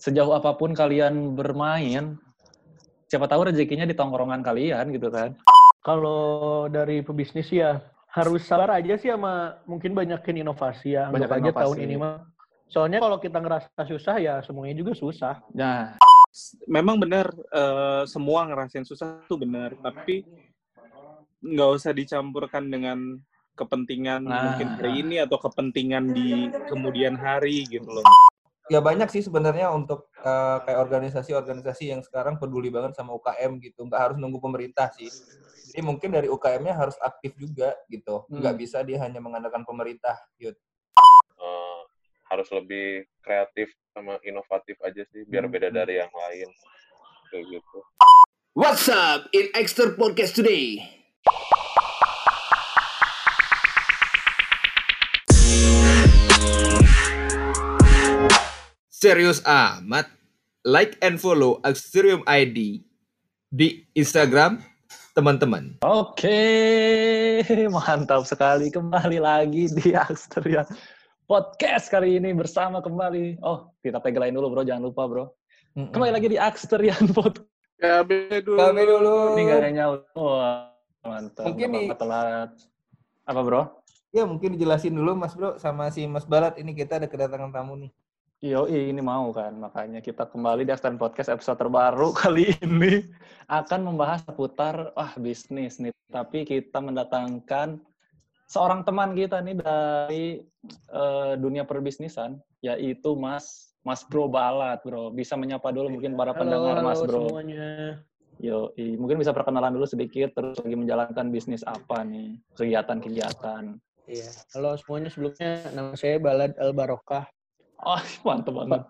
sejauh apa pun kalian bermain, siapa tahu rezekinya di tongkrongan kalian gitu kan. Kalau dari pebisnis ya harus sabar aja sih sama mungkin banyakin inovasi ya. Banyak aja inovasi. tahun ini mah. Soalnya kalau kita ngerasa susah ya semuanya juga susah. Nah, memang benar eh, semua ngerasain susah tuh benar tapi nggak usah dicampurkan dengan kepentingan Nah. mungkin hari ini atau kepentingan di kemudian hari gitu loh ya banyak sih sebenarnya untuk eh, kayak organisasi-organisasi yang sekarang peduli banget sama UKM gitu nggak harus nunggu pemerintah sih jadi mungkin dari UKM-nya harus aktif juga gitu nggak Hmm. bisa dia hanya mengandalkan pemerintah Yud. eh, harus lebih kreatif sama inovatif aja sih biar Hmm. beda dari yang lain kayak gitu What's up in Extra Podcast today? Serius amat. Like and follow Axterium ID di Instagram teman-teman. oke, mantap sekali kembali lagi di Asteria Podcast kali ini bersama kembali. Oh, kita pegelain dulu bro, jangan lupa bro. Kembali lagi di Aksterian Podcast. ya beda dulu Kami dulu Ini gak ada nyaut. Wah, mantap. Mungkin nih- telat. Apa bro? ya mungkin dijelasin dulu Mas Bro sama si Mas Balat ini kita ada kedatangan tamu nih Yo, ini mau kan. Makanya kita kembali di Aksterian Podcast episode terbaru kali ini akan membahas seputar wah bisnis nih. Tapi kita mendatangkan seorang teman kita nih dari eh, dunia perbisnisan, yaitu Mas Mas Bro Balat, Bro. Bisa menyapa dulu mungkin para pendengar Mas Bro. semuanya. Yo, mungkin bisa perkenalan dulu sedikit terus lagi menjalankan bisnis apa nih, kegiatan-kegiatan. Iya. Halo semuanya sebelumnya nama saya Balad Al Barokah. Oh, mantap banget.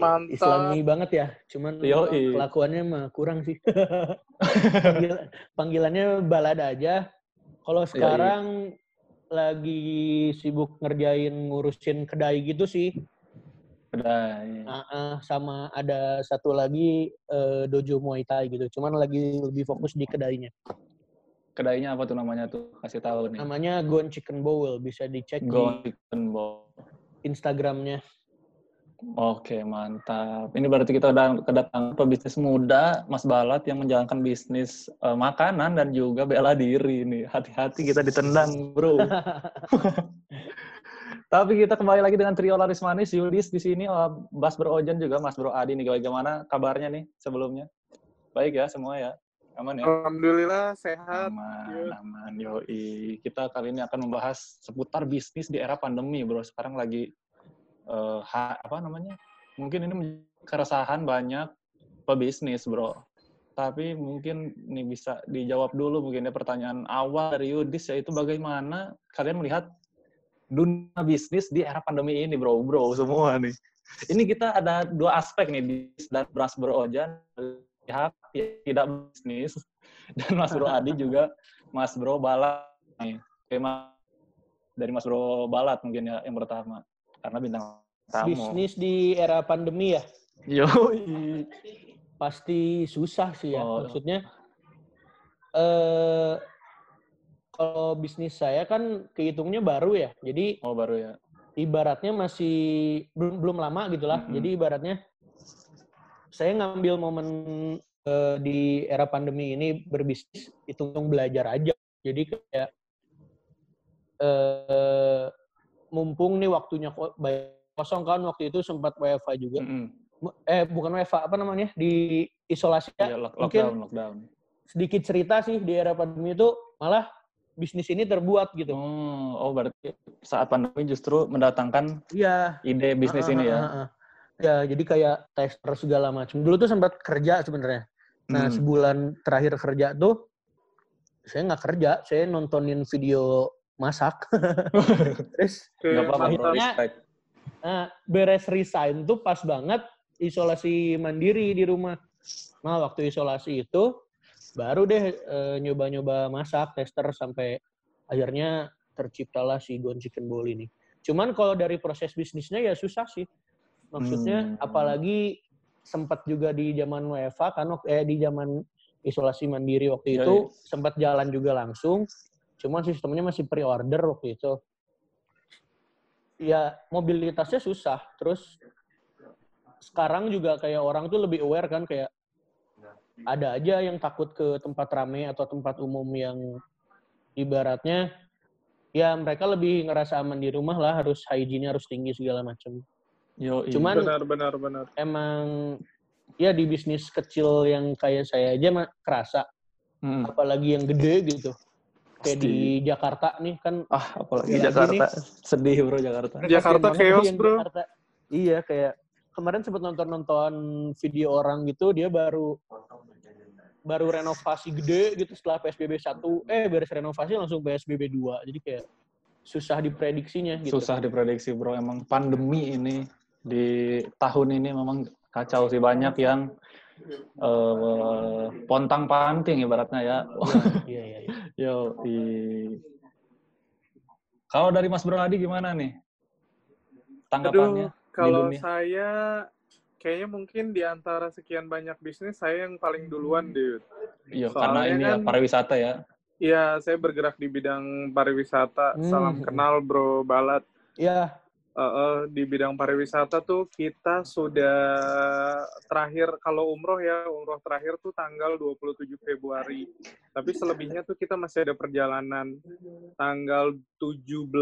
mantap Islami banget ya. Cuman Yoi. kelakuannya mah kurang sih. Panggil- panggilannya Balad aja. Kalau sekarang lagi sibuk ngerjain ngurusin kedai gitu sih. Iya. Ah, ah, sama ada satu lagi eh, dojo Muay Thai gitu. Cuman lagi lebih fokus di kedainya. kedainya apa tuh namanya tuh? Kasih tahu nih. Namanya Gon Chicken Bowl. Bisa dicek Go di Chicken Ball. Instagramnya. Oke, mantap. Ini berarti kita udah kedatangan pebisnis muda, Mas Balat, yang menjalankan bisnis eh, makanan dan juga bela diri nih. Hati-hati kita ditendang, bro. Tapi kita kembali lagi dengan trio laris manis, Yudis di sini, oh, Bas Berojan juga, Mas Bro Adi nih. Bagaimana kabarnya nih sebelumnya? Baik ya semua ya? Aman ya? alhamdulillah sehat Aman, Yud. aman. Yoi. Kita kali ini akan membahas seputar bisnis di era pandemi, bro. Sekarang lagi ha- apa namanya? Mungkin ini keresahan banyak pebisnis, bro. Tapi mungkin ini bisa dijawab dulu mungkin ya pertanyaan awal dari Yudis yaitu bagaimana kalian melihat dunia bisnis di era pandemi ini, bro, bro semua nih. Ini kita ada dua aspek nih di dan Bras Berojan pihak yang tidak bisnis dan Mas Bro Adi juga Mas Bro Balat nih. Oke, Mas. dari Mas Bro Balat mungkin ya yang pertama karena bintang tamu. Bisnis di era pandemi ya. Yoi. pasti susah sih ya. Oh. Maksudnya eh kalau bisnis saya kan kehitungnya baru ya. Jadi Oh baru ya. ibaratnya masih belum belum lama gitulah. Mhm. Jadi ibaratnya saya ngambil momen eh, di era pandemi ini berbisnis hitung-hitung belajar aja. Jadi kayak eh mumpung nih waktunya ko- kosong kan waktu itu sempat WFA juga. Mm-mm. Eh bukan WFA apa namanya? Di isolasi ya. Iya, lock- mungkin- lockdown, lockdown. sedikit cerita sih di era pandemi itu malah bisnis ini terbuat gitu. Oh, oh berarti saat pandemi justru mendatangkan Iya. ide bisnis Ah, ini ya. ah, ah, ah. Ya, jadi kayak tester segala macam. Dulu tuh sempat kerja sebenarnya. Nah, Hmm. sebulan terakhir kerja tuh saya nggak kerja, saya nontonin video masak. Terus Nggak apa-apa, bro. akhirnya- nah, beres resign tuh pas banget isolasi mandiri di rumah. Nah, waktu isolasi itu baru deh eh, nyoba-nyoba masak, tester sampai akhirnya terciptalah si Gon Chicken Bowl ini. Cuman kalau dari proses bisnisnya ya susah sih. Maksudnya Hmm. apalagi sempat juga di zaman WFA kan eh di zaman isolasi mandiri waktu Iya, itu sempat jalan juga langsung. Cuman sistemnya masih pre-order waktu itu. Ya mobilitasnya susah. Terus sekarang juga kayak orang tuh lebih aware kan kayak ada aja yang takut ke tempat rame atau tempat umum yang ibaratnya ya mereka lebih ngerasa aman di rumah lah harus hygiene harus tinggi segala macam. Yo, Cuman Benar, benar, benar. emang ya di bisnis kecil yang kayak saya aja mah kerasa Hmm. apalagi yang gede gitu. Kayak di Jakarta nih kan Ah, apalagi Lagi Jakarta. Sedih bro Jakarta. Jakarta banget chaos, bro. Jakarta. Iya, kayak kemarin sempat nonton-nonton video orang gitu, dia baru baru renovasi gede gitu setelah PSBB 1, eh beres renovasi langsung PSBB 2. Jadi kayak susah diprediksinya gitu. Susah diprediksi bro. Emang pandemi ini di tahun ini memang kacau sih banyak yang eh pontang panting ibaratnya ya. Iya, iya, iya. Yo, i- Kalau dari Mas Bro Adi gimana nih? Tanggapannya? Aduh, kalau dunia. saya kayaknya mungkin di antara sekian banyak bisnis saya yang paling duluan, dude. Iya, karena ini ya kan- pariwisata ya. Iya, saya bergerak di bidang pariwisata. Hmm. Salam kenal, Bro Balat. Iya, Eh, eh, di bidang pariwisata tuh kita sudah terakhir kalau umroh ya umroh terakhir tuh tanggal 27 Februari. Tapi selebihnya tuh kita masih ada perjalanan. Tanggal 17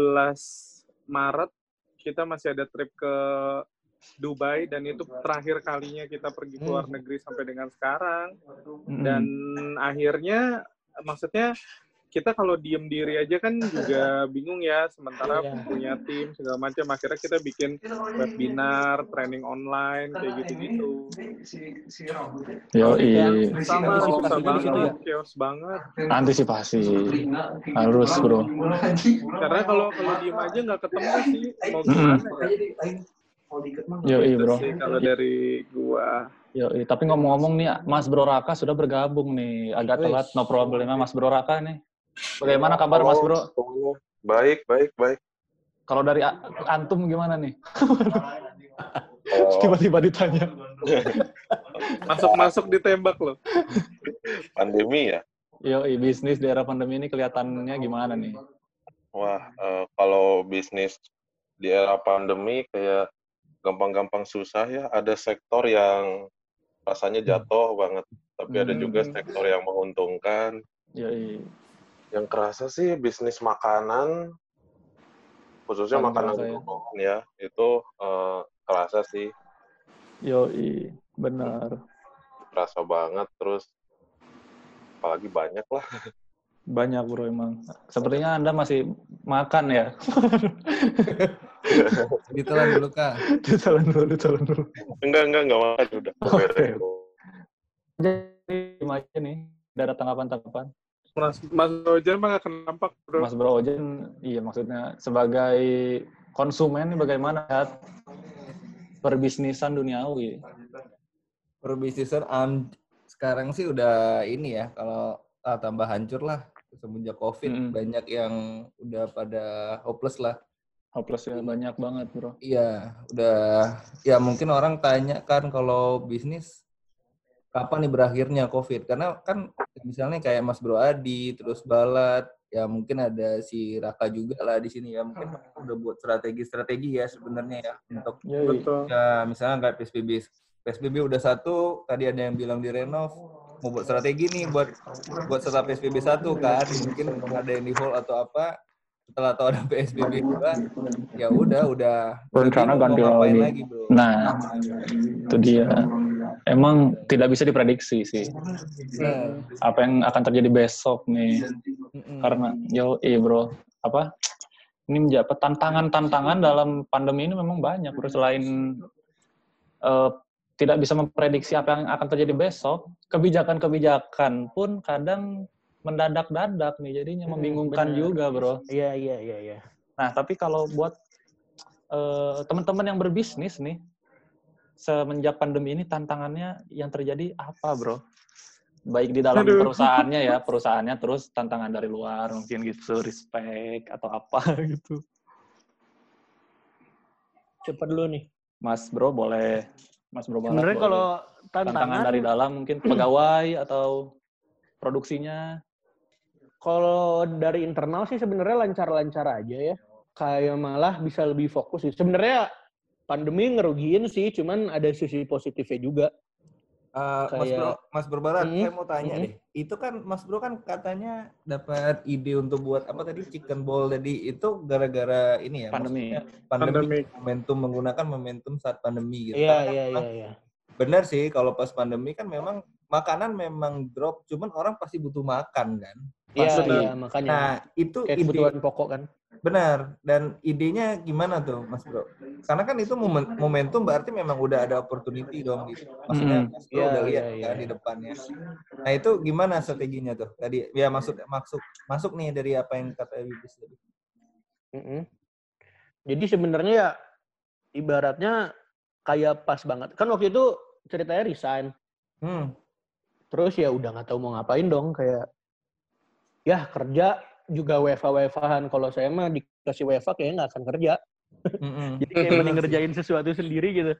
Maret kita masih ada trip ke Dubai dan itu terakhir kalinya kita pergi ke luar negeri sampai dengan sekarang. Mm-mm. dan akhirnya maksudnya kita kalau diem diri aja kan juga bingung ya sementara Iya. punya tim segala macam akhirnya kita bikin webinar training online kayak gitu-gitu Yo, Yang i- sama susah banget ya? chaos banget antisipasi harus bro. karena kalau kalau diem aja nggak ketemu sih mau gimana ya Yo, i, Gitu bro. kalau dari gua Yo, i. tapi ngomong-ngomong nih, Mas Bro Raka sudah bergabung nih. Agak telat, no problem. Mas Bro Raka nih. Bagaimana kabar Mas Bro? Baik, baik, baik. Kalau dari antum gimana nih? Oh, Tiba-tiba ditanya. masuk-masuk ditembak loh pandemi ya. Yo, bisnis di era pandemi ini kelihatannya gimana nih? Wah, eh, kalau bisnis di era pandemi kayak gampang-gampang susah ya. Ada sektor yang rasanya jatuh banget, tapi ada juga Hmm. sektor yang menguntungkan. Yo, i. Yang kerasa sih bisnis makanan, khususnya Paling makanan kerasa ya. ya, itu eh, kerasa sih, Yo, i. benar. kerasa banget. Terus apalagi banyak lah. Banyak bro emang. Sepertinya Anda masih makan ya. Ditelan dulu kak. ditelan dulu, ditelan dulu. Enggak, enggak, enggak makan udah. Oke. Jadi gimana aja nih? Udah ada tanggapan-tanggapan? Mas mas Roger mah nggak kenampak bro Mas Bro Ojen, iya maksudnya sebagai konsumen bagaimana lihat perbisnisan duniawi? Perbisnisan am- sekarang sih udah ini ya kalau ah, tambah hancur lah semenjak covid Mm-mm. banyak yang udah pada hopeless lah. Hopeless ya banyak banget bro. Iya, udah ya mungkin orang tanya kan kalau bisnis kapan nih berakhirnya COVID? Karena kan misalnya kayak Mas Bro Adi, terus Balat, ya mungkin ada si Raka juga lah di sini ya. Mungkin mereka udah buat strategi-strategi ya sebenarnya ya untuk Yoi. betul ya misalnya kayak PSBB PSBB udah satu, tadi ada yang bilang direnov mau buat strategi nih buat buat setelah PSBB satu kan mungkin ada yang di hold atau apa setelah tahu ada PSBB dua ya udah udah Rencana ganti lagi. lagi bro Nah, itu dia. Emang tidak bisa diprediksi sih Nah, apa yang akan terjadi besok nih. Karena yo iya bro, apa ini menjadi tantangan-tantangan dalam pandemi ini memang banyak bro selain eh, tidak bisa memprediksi apa yang akan terjadi besok, kebijakan-kebijakan pun kadang mendadak-dadak nih, jadinya Hmm, membingungkan benar. juga bro. Iya, iya, iya, iya. Nah tapi kalau buat eh, teman-teman yang berbisnis nih, semenjak pandemi ini tantangannya yang terjadi apa bro? Baik di dalam Aduh. perusahaannya ya, perusahaannya terus tantangan dari luar mungkin gitu, respect atau apa gitu. Cepet dulu nih. Mas bro boleh, Mas bro Sebenarnya boleh. kalau tantangan tantangan, dari dalam mungkin pegawai atau produksinya. kalau dari internal sih sebenarnya lancar-lancar aja ya. Kayak malah bisa lebih fokus sih. Sebenarnya pandemi ngerugiin sih, cuman ada sisi positifnya juga. Eh, Mas Kayak- Bro, Mas Bro Barat, Mm, saya mau tanya mm. deh. Itu kan Mas Bro kan katanya dapat ide untuk buat apa tadi chicken ball tadi itu gara-gara ini ya Pandemi. pandemi, Pandemi. momentum menggunakan momentum saat pandemi gitu. Iya, kan iya, iya, iya. Benar sih kalau pas pandemi kan memang makanan memang drop, cuman orang pasti butuh makan kan. Iya, iya, makanya. Nah, itu Kayak ide kebutuhan pokok kan. benar dan idenya gimana tuh Mas Bro? Karena kan itu momen- momentum berarti memang udah ada opportunity dong gitu. Maksudnya Mm. Mas Bro Iya, udah lihat iya, kan iya. di depannya. Nah, itu gimana strateginya tuh? Tadi ya maksud masuk masuk nih dari apa yang kata Wibis tadi. Mm-mm. Jadi sebenarnya ya ibaratnya kayak pas banget. Kan waktu itu ceritanya resign. Hmm. Terus ya udah nggak tahu mau ngapain dong kayak ya kerja juga WFA WFAan. Kalau saya mah dikasih WFA kayaknya nggak akan kerja. Mm-mm. Jadi kayak mending ngerjain sesuatu sendiri gitu.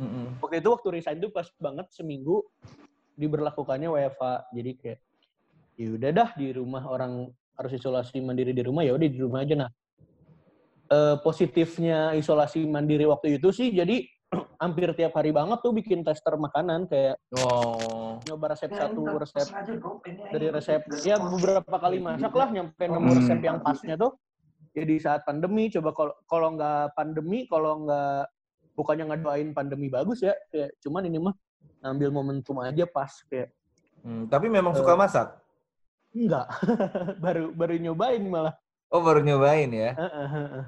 Mm-mm. Waktu itu waktu resign tuh pas banget seminggu diberlakukannya WFA. Jadi kayak ya udah dah di rumah orang harus isolasi mandiri di rumah ya udah di rumah aja nah. Eh, positifnya isolasi mandiri waktu itu sih jadi hampir tiap hari banget tuh bikin tester makanan kayak Oh. nyoba resep satu resep dari resep ya beberapa kali masak lah nyampe nemu resep yang pasnya tuh ya di saat pandemi coba kalau kalau nggak pandemi kalau nggak bukannya ngedoain pandemi bagus ya kayak cuman ini mah ngambil momentum aja pas kayak Hmm, tapi memang suka Eh. masak. enggak baru baru nyobain malah Oh, baru nyobain ya. Heeh, heeh.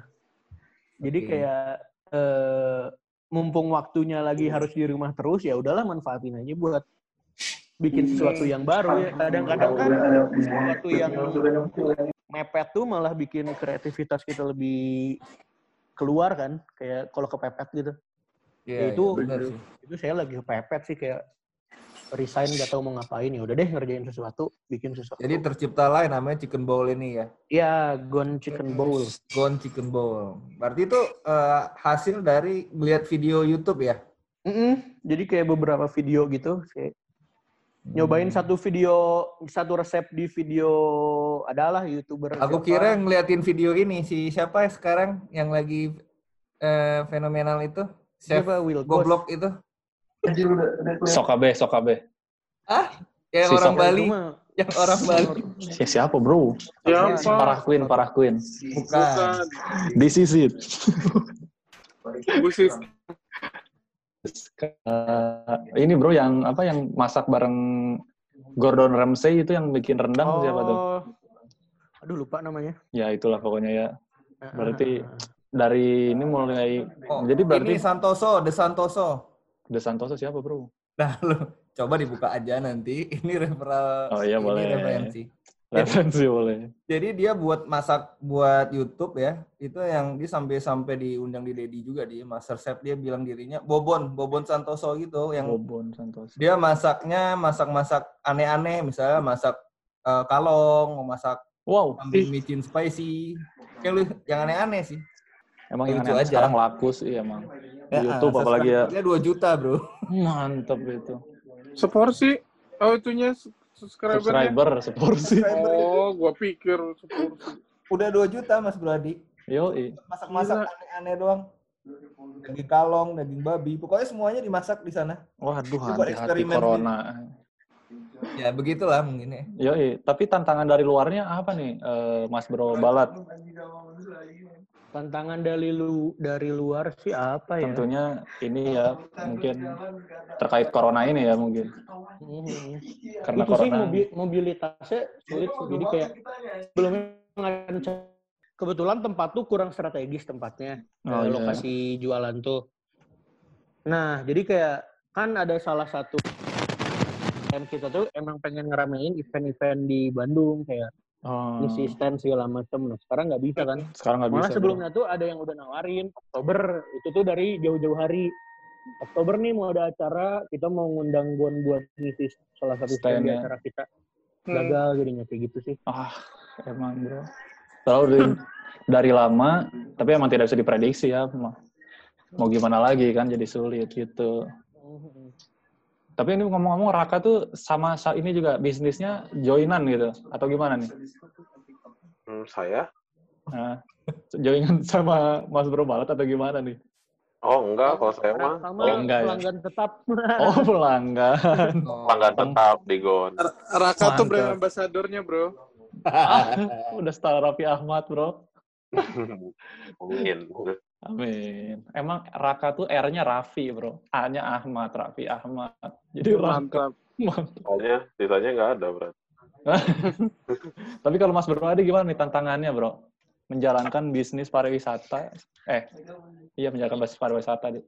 jadi Oke. kayak eh, mumpung waktunya lagi harus di rumah terus ya udahlah manfaatin aja buat bikin sesuatu yang baru ya. Kadang-kadang kan sesuatu yang mepet tuh malah bikin kreativitas kita lebih keluar kan kayak kalau kepepet gitu. Iya, itu- iya, benar sih. itu saya lagi kepepet sih kayak resign gak tahu mau ngapain ya udah deh ngerjain sesuatu bikin sesuatu Jadi tercipta yang namanya chicken bowl ini ya. ya gone chicken bowl Gone chicken bowl. Berarti itu eh, hasil dari melihat video YouTube ya? Mm-mm. jadi kayak beberapa video gitu kayak nyobain Hmm. satu video satu resep di video adalah youtuber Aku siapa. kira ngeliatin video ini si siapa ya sekarang yang lagi eh, fenomenal itu? Siapa Will. Goblok itu? Sokabe, Sokabe. Yang Si orang Bali, Itu mah yang orang Bali. Ya, siapa bro? Siapa? Parah Queen, Parah Queen. Bukan. This is it. Eh, ini bro yang apa yang masak bareng Gordon Ramsay itu yang bikin rendang siapa tuh? Oh. aduh lupa namanya Ya itulah pokoknya ya. Berarti Ah, ah, ah. dari ini mulai Oh, jadi berarti ini Santoso, De Santoso. De Santoso siapa bro? Nah, lu coba dibuka aja nanti. Ini referral. Oh iya, ini boleh. referensi. Referensi boleh. Jadi dia buat masak buat YouTube ya. Itu yang dia sampai-sampai diundang di Dedi juga di Master Chef dia bilang dirinya Bobon, Bobon Santoso gitu yang Bobon Santoso. dia masaknya masak-masak aneh-aneh misalnya masak eh, kalong, masak Wow, kambing micin spicy. Kayak lu yang aneh-aneh sih. emang yang Lucu aneh aja. sekarang laku sih emang. Di Ya, YouTube apalagi ya. 2 juta, Bro. Mantep itu. Seporsi. Oh, itunya s- subscribernya. Subscriber seporsi. Oh, gua pikir seporsi. Udah 2 juta, Mas Brady. Yoi. Masak-masak aneh-aneh doang. Daging kalong, daging babi, pokoknya semuanya dimasak di sana. Waduh, hati-hati corona. Ya, begitulah mungkin ya. Yoi, tapi tantangan dari luarnya apa nih, eh, Mas Bro Balat? Tantangan dari lu dari luar sih apa ya Tentunya ini ya mungkin terkait corona ini ya mungkin. Mhm. Karena itu sih corona. mobi- mobilitasnya sulit sih. jadi kayak nganca- kebetulan tempat tuh kurang strategis tempatnya Oh, iya. lokasi jualan tuh nah jadi kayak kan ada salah satu yang kita tuh emang pengen ngeramein event-event di Bandung kayak Oh, ngisi stand segala macam nah sekarang nggak bisa kan sekarang nggak bisa. Malah bro. sebelumnya tuh ada yang udah nawarin Oktober itu tuh dari jauh-jauh hari. Oktober nih mau ada acara kita mau ngundang Gon buat ngisi salah satu stand di Stand-nya. acara kita. Hmm. Gagal jadinya kayak gitu sih. Ah, emang bro. Selalu dari, dari lama, tapi emang tidak bisa diprediksi ya. Mau mau gimana lagi kan, jadi sulit gitu. Tapi ini ngomong-ngomong Raka tuh sama sa- ini juga bisnisnya joinan gitu, atau gimana nih? Hmm, saya? Nah, joinan sama Mas Bro Balat atau gimana nih? Oh enggak, kalau saya mah Oh, enggak ya. pelanggan tetap. Oh, pelanggan. pelanggan tetap di Gon. Raka tuh brand Mantap. ambassadornya, bro. Ah, udah setelah Raffi Ahmad, bro. Mungkin. Amin. Emang Raka tuh R-nya Raffi, bro. A-nya Ahmad, Raffi Ahmad. Jadi Raka. Mantap. Mantap. Sisanya, sisanya nggak ada, berarti. Tapi kalau Mas Bro Adi gimana nih tantangannya, bro? Menjalankan bisnis pariwisata. Eh, iya menjalankan bisnis pariwisata di,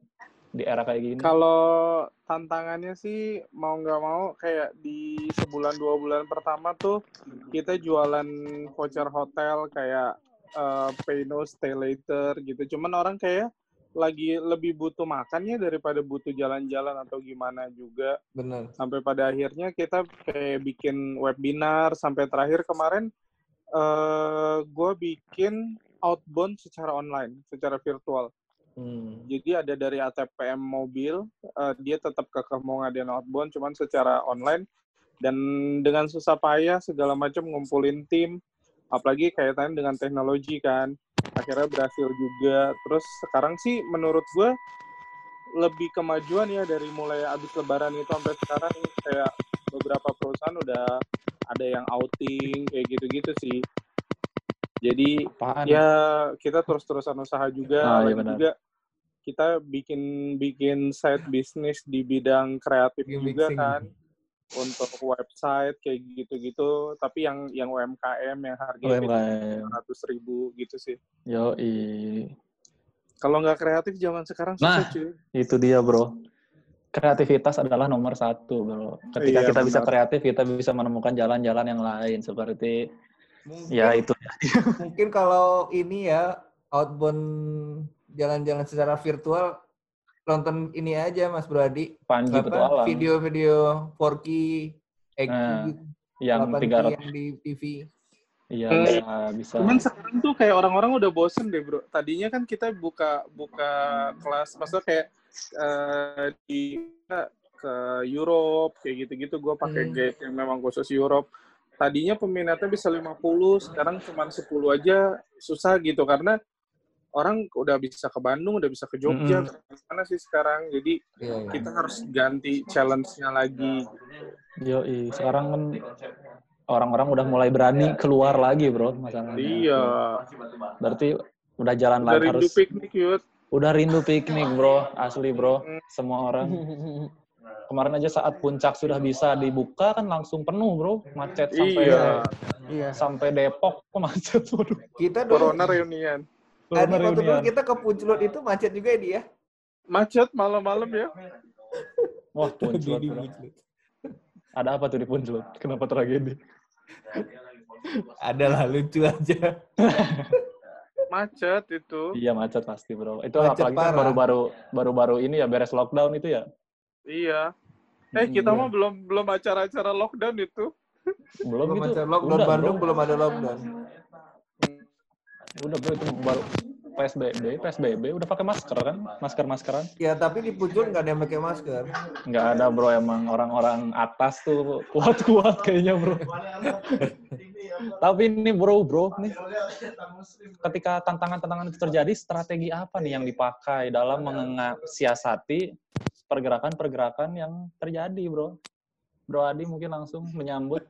di era kayak gini. Kalau tantangannya sih mau nggak mau kayak di sebulan dua bulan pertama tuh kita jualan voucher hotel kayak eh, pay no stay later gitu. Cuman orang kayak lagi lebih butuh makan ya daripada butuh jalan-jalan atau gimana juga. Bener. Sampai pada akhirnya kita kayak bikin webinar sampai terakhir kemarin eh gue bikin outbound secara online, secara virtual. Hmm. Jadi ada dari ATPM mobil, eh, dia tetap kekeh mau ngadain outbound, cuman secara online. Dan dengan susah payah segala macam ngumpulin tim, apalagi kaitannya dengan teknologi kan. Akhirnya berhasil juga. Terus sekarang sih menurut gue lebih kemajuan ya dari mulai abis lebaran itu sampai sekarang kayak beberapa perusahaan udah ada yang outing kayak gitu-gitu sih. Jadi Apaan? ya kita terus-terusan usaha juga Ah, iya benar. juga kita bikin bikin side bisnis di bidang kreatif juga kan untuk website kayak gitu-gitu tapi yang yang UMKM yang harganya UMKM. ratus ribu gitu sih Yoi. kalau nggak kreatif zaman sekarang Nah. susah cuy Itu dia, bro. Kreativitas adalah nomor satu, bro. Ketika Iya, kita bisa benar. kreatif, kita bisa menemukan jalan-jalan yang lain. Seperti, Mungkin, ya itu. mungkin kalau ini ya outbound jalan-jalan secara virtual nonton ini aja Mas Bradi Panji apa Petualang. video-video 4K EQ Nah, gitu, yang 8K 300. yang di TV. Iya, Eh, bisa. bisa. Cuman sekarang tuh kayak orang-orang udah bosen deh bro. Tadinya kan kita buka buka kelas, maksudnya kayak eh, di ke Europe kayak gitu-gitu. Gue pakai Hmm. guide yang memang khusus Europe. Tadinya peminatnya bisa 50, sekarang cuma 10 aja susah gitu karena orang udah bisa ke Bandung, udah bisa ke Jogja, ke mana sih sekarang. Jadi Iya, iya. kita harus ganti challenge-nya lagi. Yoi. Sekarang kan orang-orang udah mulai berani keluar lagi, bro. Masalahnya. Iya. Berarti udah jalan Udah lagi rindu harus. piknik yuk. Udah rindu piknik, bro. Asli, bro. Hmm. Semua orang. Kemarin aja saat puncak sudah bisa dibuka kan langsung penuh, bro. Macet sampai Iya. Iya. sampai Depok kok macet. Waduh. Kita dulu Corona reunian. Adi, Corona waktu dulu kita ke Punclut itu macet juga ya dia. Macet malam-malam ya. Wah, puncut, bro. Ada apa tuh di Puncut? Kenapa tragedi? Adalah lucu aja. Macet itu. Iya macet pasti bro. Itu Macet apalagi kan baru-baru baru-baru ini ya beres lockdown itu ya. Iya. Eh kita Iya. mah belum belum acara-acara lockdown itu. belum, Belum itu. ada lockdown Udah, Bandung bro. belum ada lockdown. Udah bro itu baru PSBB, PSBB udah pakai masker kan? Masker-maskeran? Ya tapi di Punclut nggak ada yang pakai masker. Nggak ada bro emang orang-orang atas tuh kuat-kuat kayaknya bro. Tapi ini bro, bro nih ketika tantangan-tantangan itu terjadi, strategi apa nih yang dipakai dalam mensiasati pergerakan-pergerakan yang terjadi, bro? Bro Adi mungkin langsung menyambut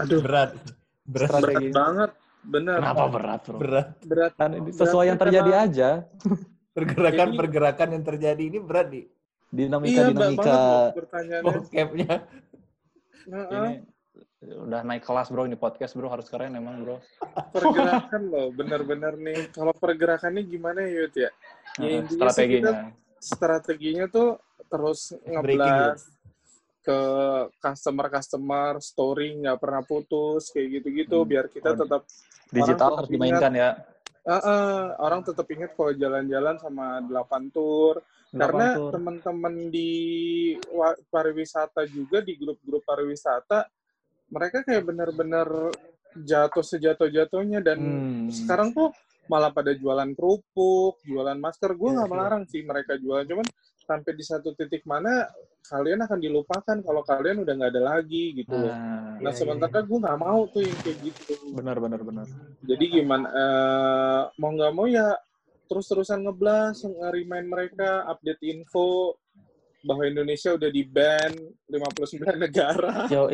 Aduh, Berat. Berat. berat banget. Bener. Kenapa berat, bro? Berat. Berat. Kan ini sesuai yang Beratnya terjadi karena- aja. Pergerakan-pergerakan yang terjadi ini berat di Iya, Dinamika-dinamika banget loh pertanyaannya. bokepnya. Heeh. ini udah naik kelas, bro. Ini podcast, bro. Harus keren emang, bro. Pergerakan loh, bener-bener nih. Kalau pergerakannya gimana Yud ya? Ya, strateginya. Strateginya tuh terus ngeblas ke customer-customer, story nggak pernah putus, kayak gitu-gitu, Hmm. biar kita Oh, tetap Digital harus ingat- dimainkan ya. Eh, eh, orang tetap ingat kalau jalan-jalan sama delapan tour karena Delapan tour. teman-teman di pariwisata juga di grup-grup pariwisata mereka kayak benar-benar jatuh sejatuh-jatuhnya dan Hmm. sekarang tuh malah pada jualan kerupuk, jualan masker. Gue Iya, nggak iya. melarang sih mereka jualan, cuman sampai di satu titik mana kalian akan dilupakan kalau kalian udah nggak ada lagi gitu loh. Nah, Nah Iya, sementara gue nggak mau tuh yang kayak gitu. benar benar benar. Jadi gimana? eh, mau nggak mau ya terus-terusan ngeblas, nge-remind mereka, update info bahwa Indonesia udah di ban 59 negara. Yo,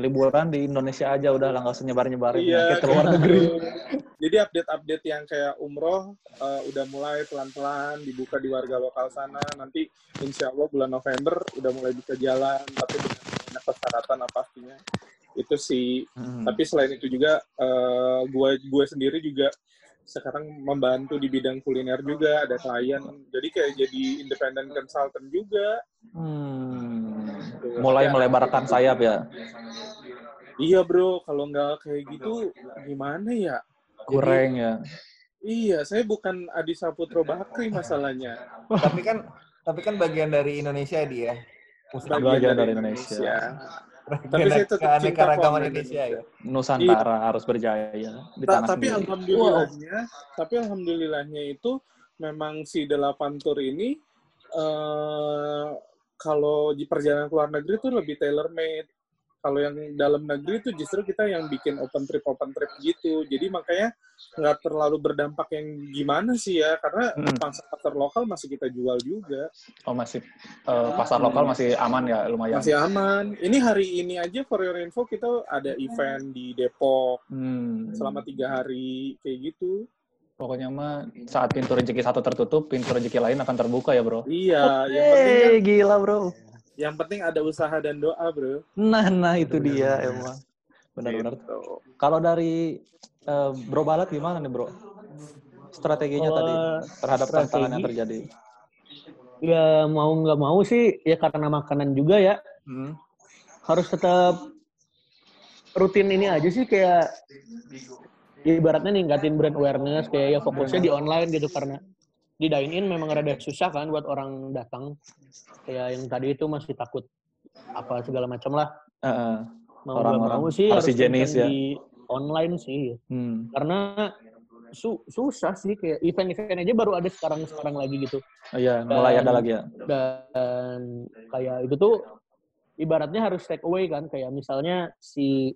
liburan di Indonesia aja udah lah nggak usah nyebar-nyebarin Iya, penyakit ke luar negeri. Jadi update-update yang kayak umroh eh, udah mulai pelan-pelan dibuka di warga lokal sana. Nanti insya Allah bulan November udah mulai bisa jalan, tapi dengan banyak persyaratan lah pastinya. Itu sih. Hmm. Tapi selain itu juga, eh, gue gue sendiri juga sekarang membantu di bidang kuliner juga, ada klien. Jadi kayak jadi independent consultant juga. Hmm. Mulai melebarkan sayap ya. Iya bro, kalau nggak kayak gitu gimana ya? Kurang ya. Iya, saya bukan Adi Saputro Bakri masalahnya. Tapi kan tapi kan bagian dari Indonesia dia. Bagian dari Indonesia. Tapi saya tetap cinta kok sama Indonesia ya. Nusantara harus berjaya di Ta- tanah tapi sendiri. alhamdulillahnya, tapi alhamdulillahnya itu memang si delapan tour ini eh kalau di perjalanan ke luar negeri itu lebih tailor made. Kalau yang dalam negeri itu justru kita yang bikin open trip open trip gitu. Jadi makanya nggak terlalu berdampak yang gimana sih ya, karena Mm. pasar pasar lokal masih kita jual juga. Oh masih eh, pasar lokal masih aman ya lumayan. Masih aman. Ini hari ini aja for your info kita ada event di Depok Hmm. selama tiga hari kayak gitu. Pokoknya mah saat pintu rezeki satu tertutup, pintu rezeki lain akan terbuka ya bro. Iya, yang penting kan, gila bro. yang penting ada usaha dan doa, bro. Nah, nah itu dia emang. Benar-benar. Gitu. Kalau dari eh, Bro Balat gimana nih Bro? Strateginya Kalau tadi terhadap tantangan yang strategi- terjadi. Ya mau nggak mau sih ya karena makanan juga ya Hmm. harus tetap rutin ini aja sih kayak ya ibaratnya ningkatin brand awareness kayak ya fokusnya di online gitu karena di dine in memang rada susah kan buat orang datang kayak yang tadi itu masih takut apa segala macam lah Heeh. Mau Orang-orang mau sih harus kencang ya. di online sih Hmm. karena su- susah sih kayak event-event aja baru ada sekarang sekarang lagi gitu Oh, Iya, mulai Dan- ada lagi ya. dan kayak itu tuh ibaratnya harus take away kan kayak misalnya si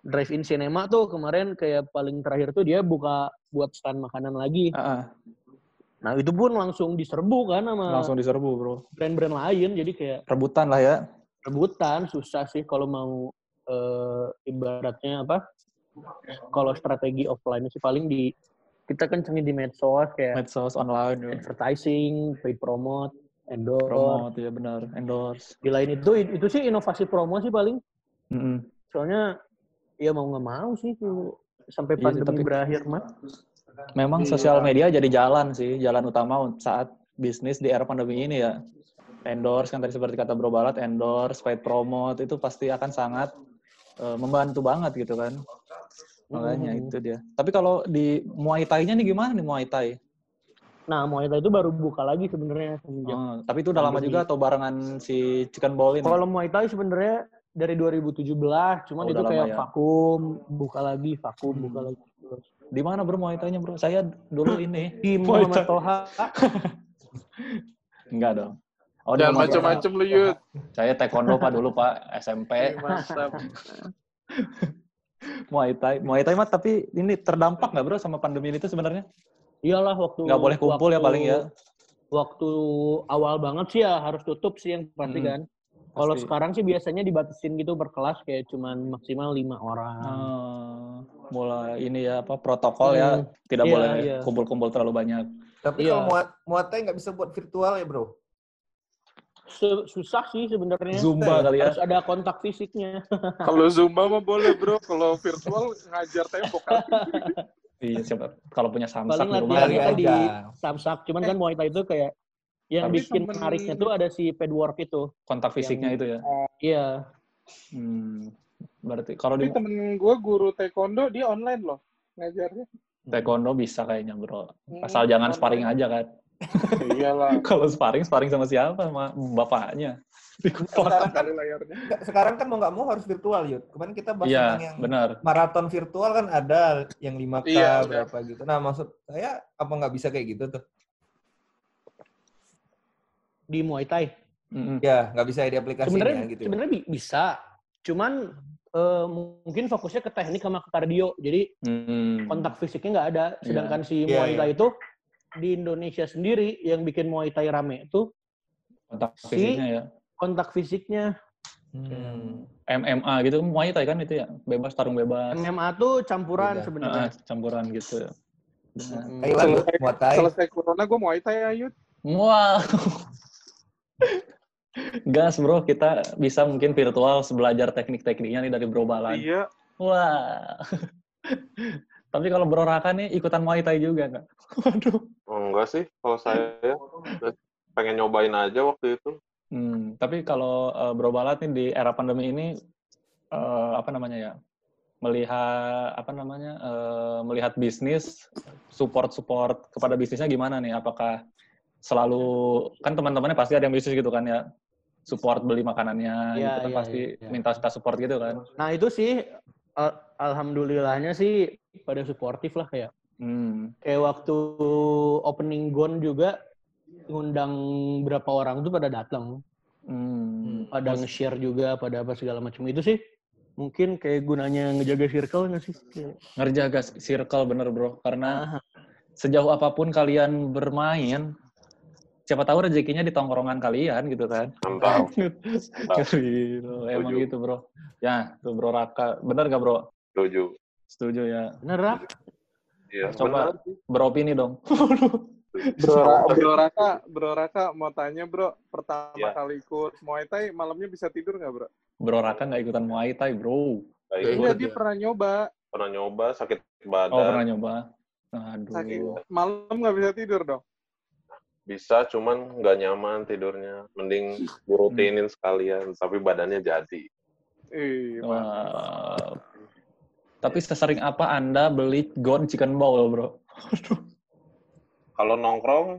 drive-in cinema tuh kemarin kayak paling terakhir tuh dia buka buat stand makanan lagi. Heeh. Nah itu pun langsung diserbu kan sama Langsung diserbu Bro. brand-brand lain jadi kayak Rebutan lah ya. rebutan susah sih kalau mau eh, ibaratnya apa? Kalau strategi offline sih paling di kita kencengin di medsos kayak Medsos online ya. advertising, paid promote, endorse. Promote ya benar, endorse. Di lain itu itu sih inovasi promo sih paling. Mm-mm. Soalnya ya mau nggak mau sih tuh sampai Iya pandemi tapi- berakhir mah. Memang Iya. sosial media jadi jalan sih, jalan utama saat bisnis di era pandemi ini ya. Endorse kan tadi seperti kata Bro Balat, endorse, paid promote itu pasti akan sangat eh, membantu banget gitu kan. Makanya Mhm. itu dia. Tapi kalau di Muay Thai-nya nih gimana nih Muay Thai? Nah, Muay Thai itu baru buka lagi sebenarnya semenjak. Oh, tapi itu udah lama juga atau barengan si Chicken Ball ini? Kalau Muay Thai sebenarnya dari 2017, cuman Oh, itu kayak ya. vakum, buka lagi, vakum, Hmm. buka lagi. Di mana Bro Muay Thai-nya Bro? Saya dulu ini. Di Muay Muhammad Thai. Toha, Enggak dong. Oh, Jangan macam-macam lu, Yud. Saya taekwondo Pak dulu Pak, SMP. Mantap. Muay Thai. Muay Thai mah tapi ini terdampak nggak bro sama pandemi ini tuh sebenarnya? iyalah waktu Nggak boleh kumpul ya waktu- paling ya. Waktu awal banget sih ya harus tutup sih yang pasti Hmm, kan. Kalau sekarang sih biasanya dibatasin gitu per kelas kayak cuman maksimal lima orang. Ah, mulai ini ya apa protokol ya Hmm, tidak iya, boleh iya. kumpul-kumpul terlalu banyak. Tapi Iya. kalau muat Muay Thai nggak bisa buat virtual ya bro? Su- susah sih sebenarnya. Zumba kali ya. Harus ada kontak fisiknya. Kalau Zumba mah boleh, bro. Kalau virtual ngajar tembok kan. Iya siapa kalau punya samsak Paling di rumah kan di aja. samsak. Cuman kan Muay Thai itu kayak yang Tapi bikin temen- menariknya tuh ada si padwork itu. kontak fisiknya Yang- itu ya. Iya. Hmm, berarti kalau di temen gue guru taekwondo, dia online loh ngajarnya. taekwondo bisa kayaknya bro. Hmm, Asal jangan online. sparring aja kan. Iyalah. kalau sparring sparring sama siapa? Sama bapaknya. Di Sekarang kan, layarnya. sekarang kan mau nggak mau harus virtual yud. Kemarin kita bahas tentang yang benar. maraton virtual kan ada yang 5K Iya, berapa gitu. Nah maksud saya apa nggak bisa kayak gitu tuh? Di Muay Thai. Mm-mm. Ya nggak bisa diaplikasikan Sebenarnya gitu. ya. sebenarnya bi- bisa. Cuman eh, mungkin fokusnya ke teknik sama ke kardio. Jadi Hmm. kontak fisiknya nggak ada. Sedangkan si Iya, Muay iya. Thai itu di Indonesia sendiri yang bikin Muay Thai rame itu kontak Si- fisiknya ya. kontak fisiknya. Hmm. MMA gitu Muay Thai kan itu ya, bebas tarung bebas. MMA tuh campuran Beda. sebenarnya. Ah, campuran gitu. Mm. Thailand tuh, Selesai- Muay Thai. Selesai corona gue Muay Thai Ayut. Wow. Gas bro, kita bisa mungkin virtual belajar teknik-tekniknya nih dari Bro Balan. Iya. Wah. Tapi kalau Bro Raka nih ikutan Muay Thai juga nggak? Waduh. Oh, enggak sih, kalau saya pengen nyobain aja waktu itu. Hmm, tapi kalau eh, Bro Balat nih di era pandemi ini eh, apa namanya ya? Melihat apa namanya? eh, melihat bisnis support-support kepada bisnisnya gimana nih? Apakah selalu kan teman-temannya pasti ada yang bisnis gitu kan ya? Support beli makanannya Iya, gitu kan iya, pasti iya. minta kita support gitu kan. Nah itu sih al- alhamdulillahnya sih pada suportif lah kayak Hmm. kayak waktu opening gon juga ngundang berapa orang tuh pada datang, Hmm. pada nge-share juga, pada apa segala macam itu sih mungkin kayak gunanya ngejaga circle nggak sih? Kayak, Ngerjaga circle bener bro, karena ah, sejauh apa pun kalian bermain, siapa tahu rezekinya di tongkrongan kalian gitu kan. Mantap. Gitu, emang gitu bro. Ya, tuh bro Raka. Bener gak bro? Setuju. Setuju ya. bener Rak? Iya, Coba. benar sih. Beropini dong. Bro, bro Raka, Bro Raka mau tanya Bro, pertama Iya. kali ikut Muay Thai malamnya bisa tidur nggak Bro? Bro Raka nggak ikutan Muay Thai bro. Iya, dia pernah nyoba. pernah nyoba sakit Oh badan. pernah nyoba. Aduh. Sakit. Malam nggak bisa tidur dong. Bisa, cuman nggak nyaman tidurnya. Mending dirutinin sekalian, tapi badannya jadi. Ih, Oh. Tapi sesering apa Anda beli Gon Chicken Bowl bro? Kalau nongkrong,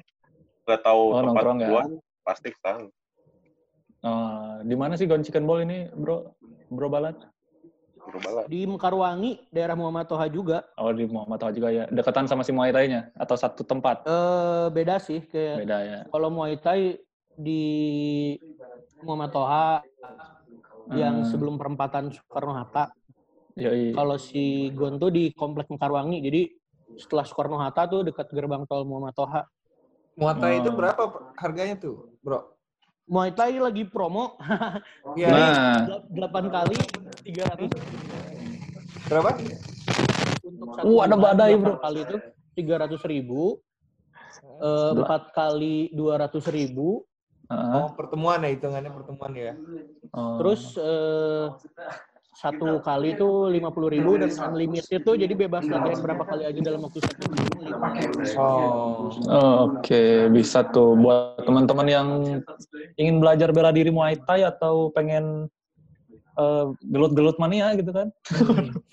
nggak tahu Oh, tempat nongkrong ya. pasti kan. Oh, di mana sih Gon Chicken Bowl ini bro? Bro Balat? Berbalas. Di Mekarwangi, daerah Muhammad Toha juga. Oh di Muhammad Toha juga ya. Dekatan sama si Muay Thai-nya? Atau satu tempat? Eh beda sih kayak Beda ya. kalau Muay Thai di Muhammad Toha yang Hmm. sebelum perempatan Soekarno Hatta. Kalau si Gon tuh di komplek Mekarwangi. Jadi setelah Soekarno Hatta tuh dekat gerbang tol Muhammad Toha. Muay Thai itu Oh. berapa harganya tuh, bro? Muay Thai lagi promo Iya. Nah, 8 kali 300 Berapa? untuk satu Uh, ada badai, delapan bro. kali itu 300 ribu. Eh, empat kali 200 ribu. heeh. Oh, pertemuan ya hitungannya pertemuan ya. Oh. Terus eh, satu kali itu 50 ribu dan unlimited tuh jadi bebas latihan berapa kali aja dalam waktu satu minggu. lima kali. Oh. Oh, Oke, bisa tuh buat teman-teman yang ingin belajar bela diri Muay Thai atau pengen eh, gelut-gelut mania gitu kan.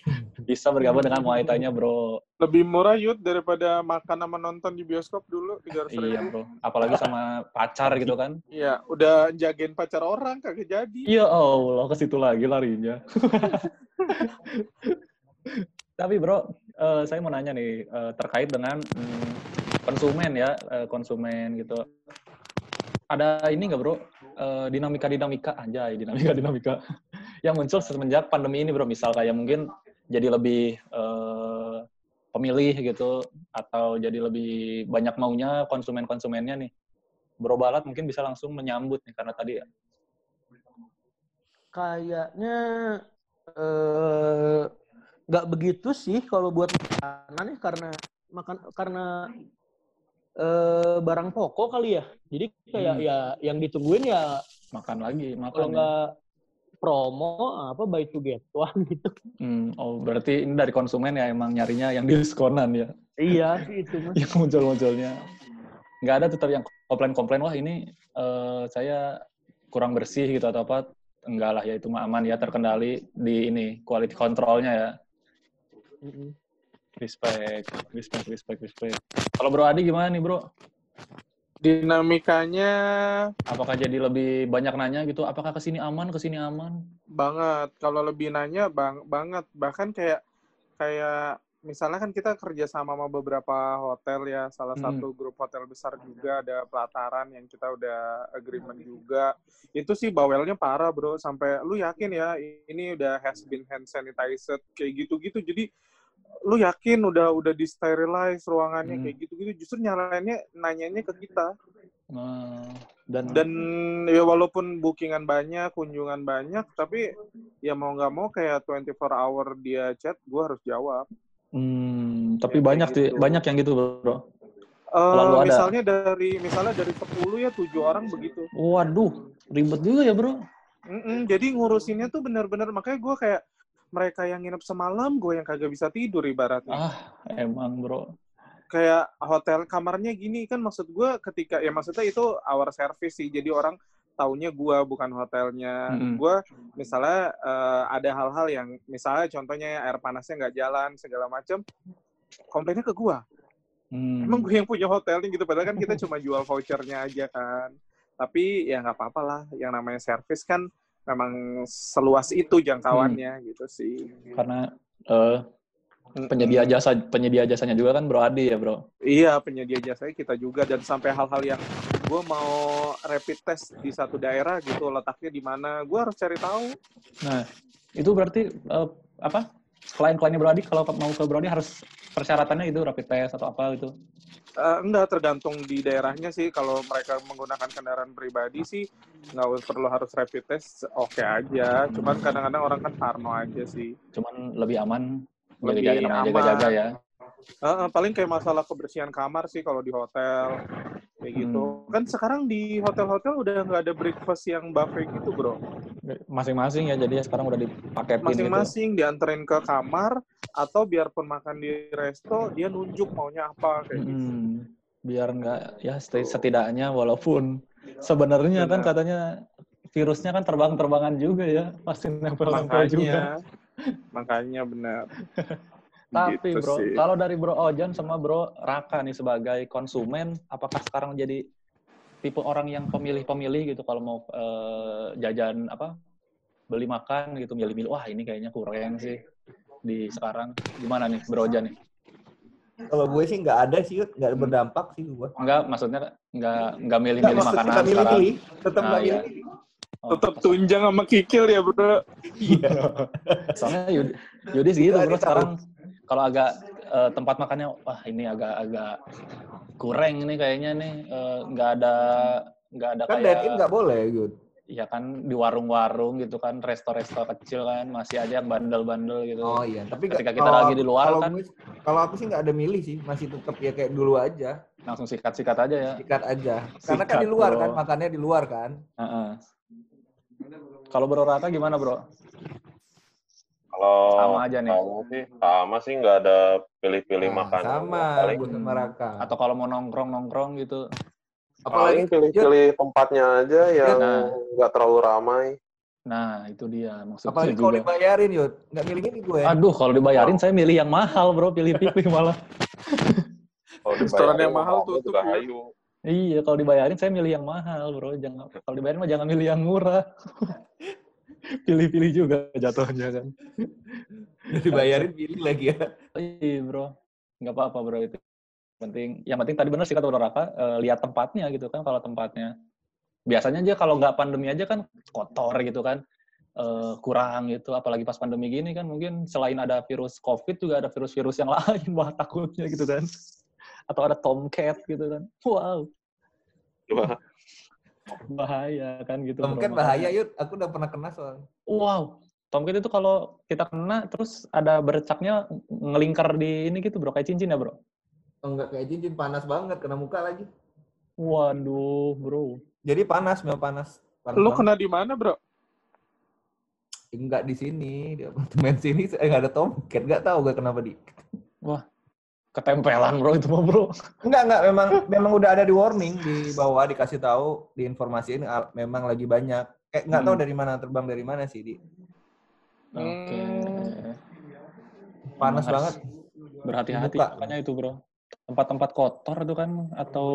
bisa bergabung dengan Muay Thai-nya, Bro. Lebih murah Yud daripada makan sama nonton di bioskop dulu 300 Iya, ribu. Bro. Apalagi sama pacar gitu kan. Iya, udah jagain pacar orang kagak jadi. Iya Allah, ke situ lagi larinya. Tapi bro, eh, saya mau nanya nih eh, terkait dengan mm, konsumen ya, eh, konsumen gitu. Ada ini nggak bro? Eh, Dinamika-dinamika aja, dinamika-dinamika yang muncul semenjak pandemi ini bro. Misal kayak mungkin jadi lebih eh, pemilih gitu, atau jadi lebih banyak maunya konsumen-konsumennya nih. Bro Balat mungkin bisa langsung menyambut nih karena tadi Kayaknya eh, nggak begitu sih kalau buat makanan ya karena makan karena eh, barang pokok kali ya. Jadi kayak Hmm. ya yang ditungguin ya makan lagi, makan. kalau ya. Promo apa buy to get one gitu. Hmm, oh berarti ini dari konsumen ya emang nyarinya yang diskonan ya, iya sih itu mas. yang muncul-munculnya. Nggak ada tetap yang komplain-komplain, wah ini eh, saya kurang bersih gitu atau apa. Enggak lah ya itu mah aman ya terkendali di ini quality controlnya ya. Respect, respect, respect, respect. Kalau Bro Adi gimana nih Bro? Dinamikanya Apakah jadi lebih banyak nanya gitu? Apakah ke sini aman, ke sini aman? banget. Kalau lebih nanya bang banget. Bahkan kayak kayak misalnya kan kita kerja sama sama beberapa hotel ya. Salah Hmm. satu grup hotel besar juga ada pelataran yang kita udah agreement juga. Itu sih bawelnya parah bro. Sampai lu yakin ya ini udah has been hand sanitized kayak gitu-gitu. Jadi lu yakin udah udah di sterilize ruangannya Hmm. kayak gitu-gitu justru nyalainnya nanyanya ke kita Nah, dan, dan ya walaupun bookingan banyak kunjungan banyak tapi ya mau nggak mau kayak 24 hour dia chat gue harus jawab hmm, tapi Ya, banyak gitu. banyak yang gitu, Bro. Selalu ada. misalnya dari misalnya dari 10 ya tujuh orang begitu Waduh, ribet juga ya, Bro. Mm-mm, jadi ngurusinnya tuh bener-bener makanya gue kayak mereka yang nginep semalam gue yang kagak bisa tidur ibaratnya Ah, emang, Bro. kayak hotel kamarnya gini kan maksud gue ketika ya maksudnya itu our service sih jadi orang taunya gue bukan hotelnya Mm-mm. gue misalnya eh, ada hal-hal yang misalnya contohnya air panasnya nggak jalan segala macam komplainnya ke gue Hmm. emang gue yang punya hotelnya gitu padahal kan kita cuma jual vouchernya aja kan tapi ya nggak apa-apa lah yang namanya service kan memang seluas itu jangkauannya gitu sih Karena eh, penyedia jasa penyedia jasanya juga kan Bro Adi ya, Bro. Iya, penyedia jasanya kita juga dan sampai hal-hal yang gue mau rapid test di satu daerah gitu letaknya di mana, gue harus cari tahu. Nah, itu berarti eh, apa? Klien-kliennya Bro Adi kalau mau ke Bro Adi harus persyaratannya itu rapid test atau apa gitu. Eh, enggak tergantung di daerahnya sih. Kalau mereka menggunakan kendaraan pribadi sih nggak perlu harus rapid test, oke aja. Cuman kadang-kadang orang kan parno aja sih. Cuman lebih aman Lebih jaga aman. jaga-jaga ya. Eh, eh, paling kayak masalah kebersihan kamar sih kalau di hotel kayak gitu. Kan sekarang di hotel-hotel udah nggak ada breakfast yang buffet gitu, bro. Masing-masing ya, jadi sekarang udah dipaketin gitu. masing-masing dianterin ke kamar atau biarpun makan di resto dia nunjuk maunya apa kayak gitu. Hmm, biar nggak ya seti- setidaknya walaupun sebenarnya kan katanya virusnya kan terbang-terbangan juga ya pasti nempel-nempel juga. Makanya benar. Tapi Gitu bro, sih. kalau dari bro Ojan sama bro Raka nih sebagai konsumen, apakah sekarang jadi tipe orang yang pemilih-pemilih gitu kalau mau eh, jajan apa beli makan gitu milih-milih wah ini kayaknya kurang sih di sekarang gimana nih bro Ojan nih? Kalau gue sih nggak ada sih, nggak berdampak sih gue. Enggak, maksudnya enggak enggak Nggak milih-milih makanan nggak sekarang. milih-milih, tetap Nah, nggak iya. milih. Oh, Tetap tunjang sama kikil ya, Bro. Iya. Soalnya Yud- Yudis gitu Nggak bro sekarang kalau agak eh, tempat makannya wah ini agak-agak kurang ini kayaknya nih eh, nggak ada nggak ada Kan kayak dine in nggak boleh, Yud. ya kan di warung-warung gitu kan resto-resto kecil kan masih aja yang bandel-bandel gitu. Oh iya, tapi Ketika kita kalau lagi di luar kalau kan. gue- kalau aku sih nggak ada milih sih, masih tetap ya kayak dulu aja, Langsung sikat-sikat aja ya. sikat aja. Karena kan Sikat, di luar bro. kan, makannya di luar kan. Heeh. Kalau bro Raka gimana bro? Kalau Sama aja nih. kamu sih sama sih nggak ada pilih-pilih Nah, makanan. sama, Paling, sama. Atau kalau mau nongkrong-nongkrong gitu? paling Apalagi pilih-pilih tempatnya aja yang Nah. nggak terlalu ramai. Nah itu dia maksudnya apalagi kalau juga. dibayarin, Yud. Nggak milih ini gue. Aduh kalau dibayarin saya milih yang mahal bro, pilih-pilih malah. Kalau Restoran yang mahal ya. hayu. Iya, kalau dibayarin saya milih yang mahal, bro. Jangan kalau dibayarin mah jangan milih yang murah. Pilih-pilih juga jatuhnya kan. dibayarin pilih lagi ya. Iya, bro. Nggak apa-apa, bro itu. Penting, yang penting tadi benar sih kata Bro Raka, eh, lihat tempatnya gitu kan kalau tempatnya. Biasanya aja kalau nggak pandemi aja kan kotor gitu kan. eh, kurang gitu, apalagi pas pandemi gini kan mungkin selain ada virus COVID juga ada virus-virus yang lain, wah takutnya gitu kan. Atau ada tomcat gitu kan. Wow, Coba. Bahaya kan gitu. Makanya- bahaya, Yud. Aku udah pernah kena soalnya. Wow, tomcat itu kalau kita kena terus ada bercaknya ngelingkar di ini gitu bro, kayak cincin ya bro? Oh, enggak kayak cincin, panas banget. Kena muka lagi. Waduh bro. Jadi panas, memang panas. panas Lu banget. kena di mana, Bro? Enggak di sini, di apartemen sini eh, enggak ada tomcat. Enggak tahu gue kenapa di. Ketempelan bro itu mah bro. Enggak, enggak. Memang memang udah ada di warning di bawah dikasih tahu, diinformasiin ah, memang lagi banyak. Eh, enggak tahu Hmm. dari mana terbang dari mana sih, di. Oke. Panas Emang banget. Berhati-hati makanya itu bro. Tempat-tempat kotor itu kan atau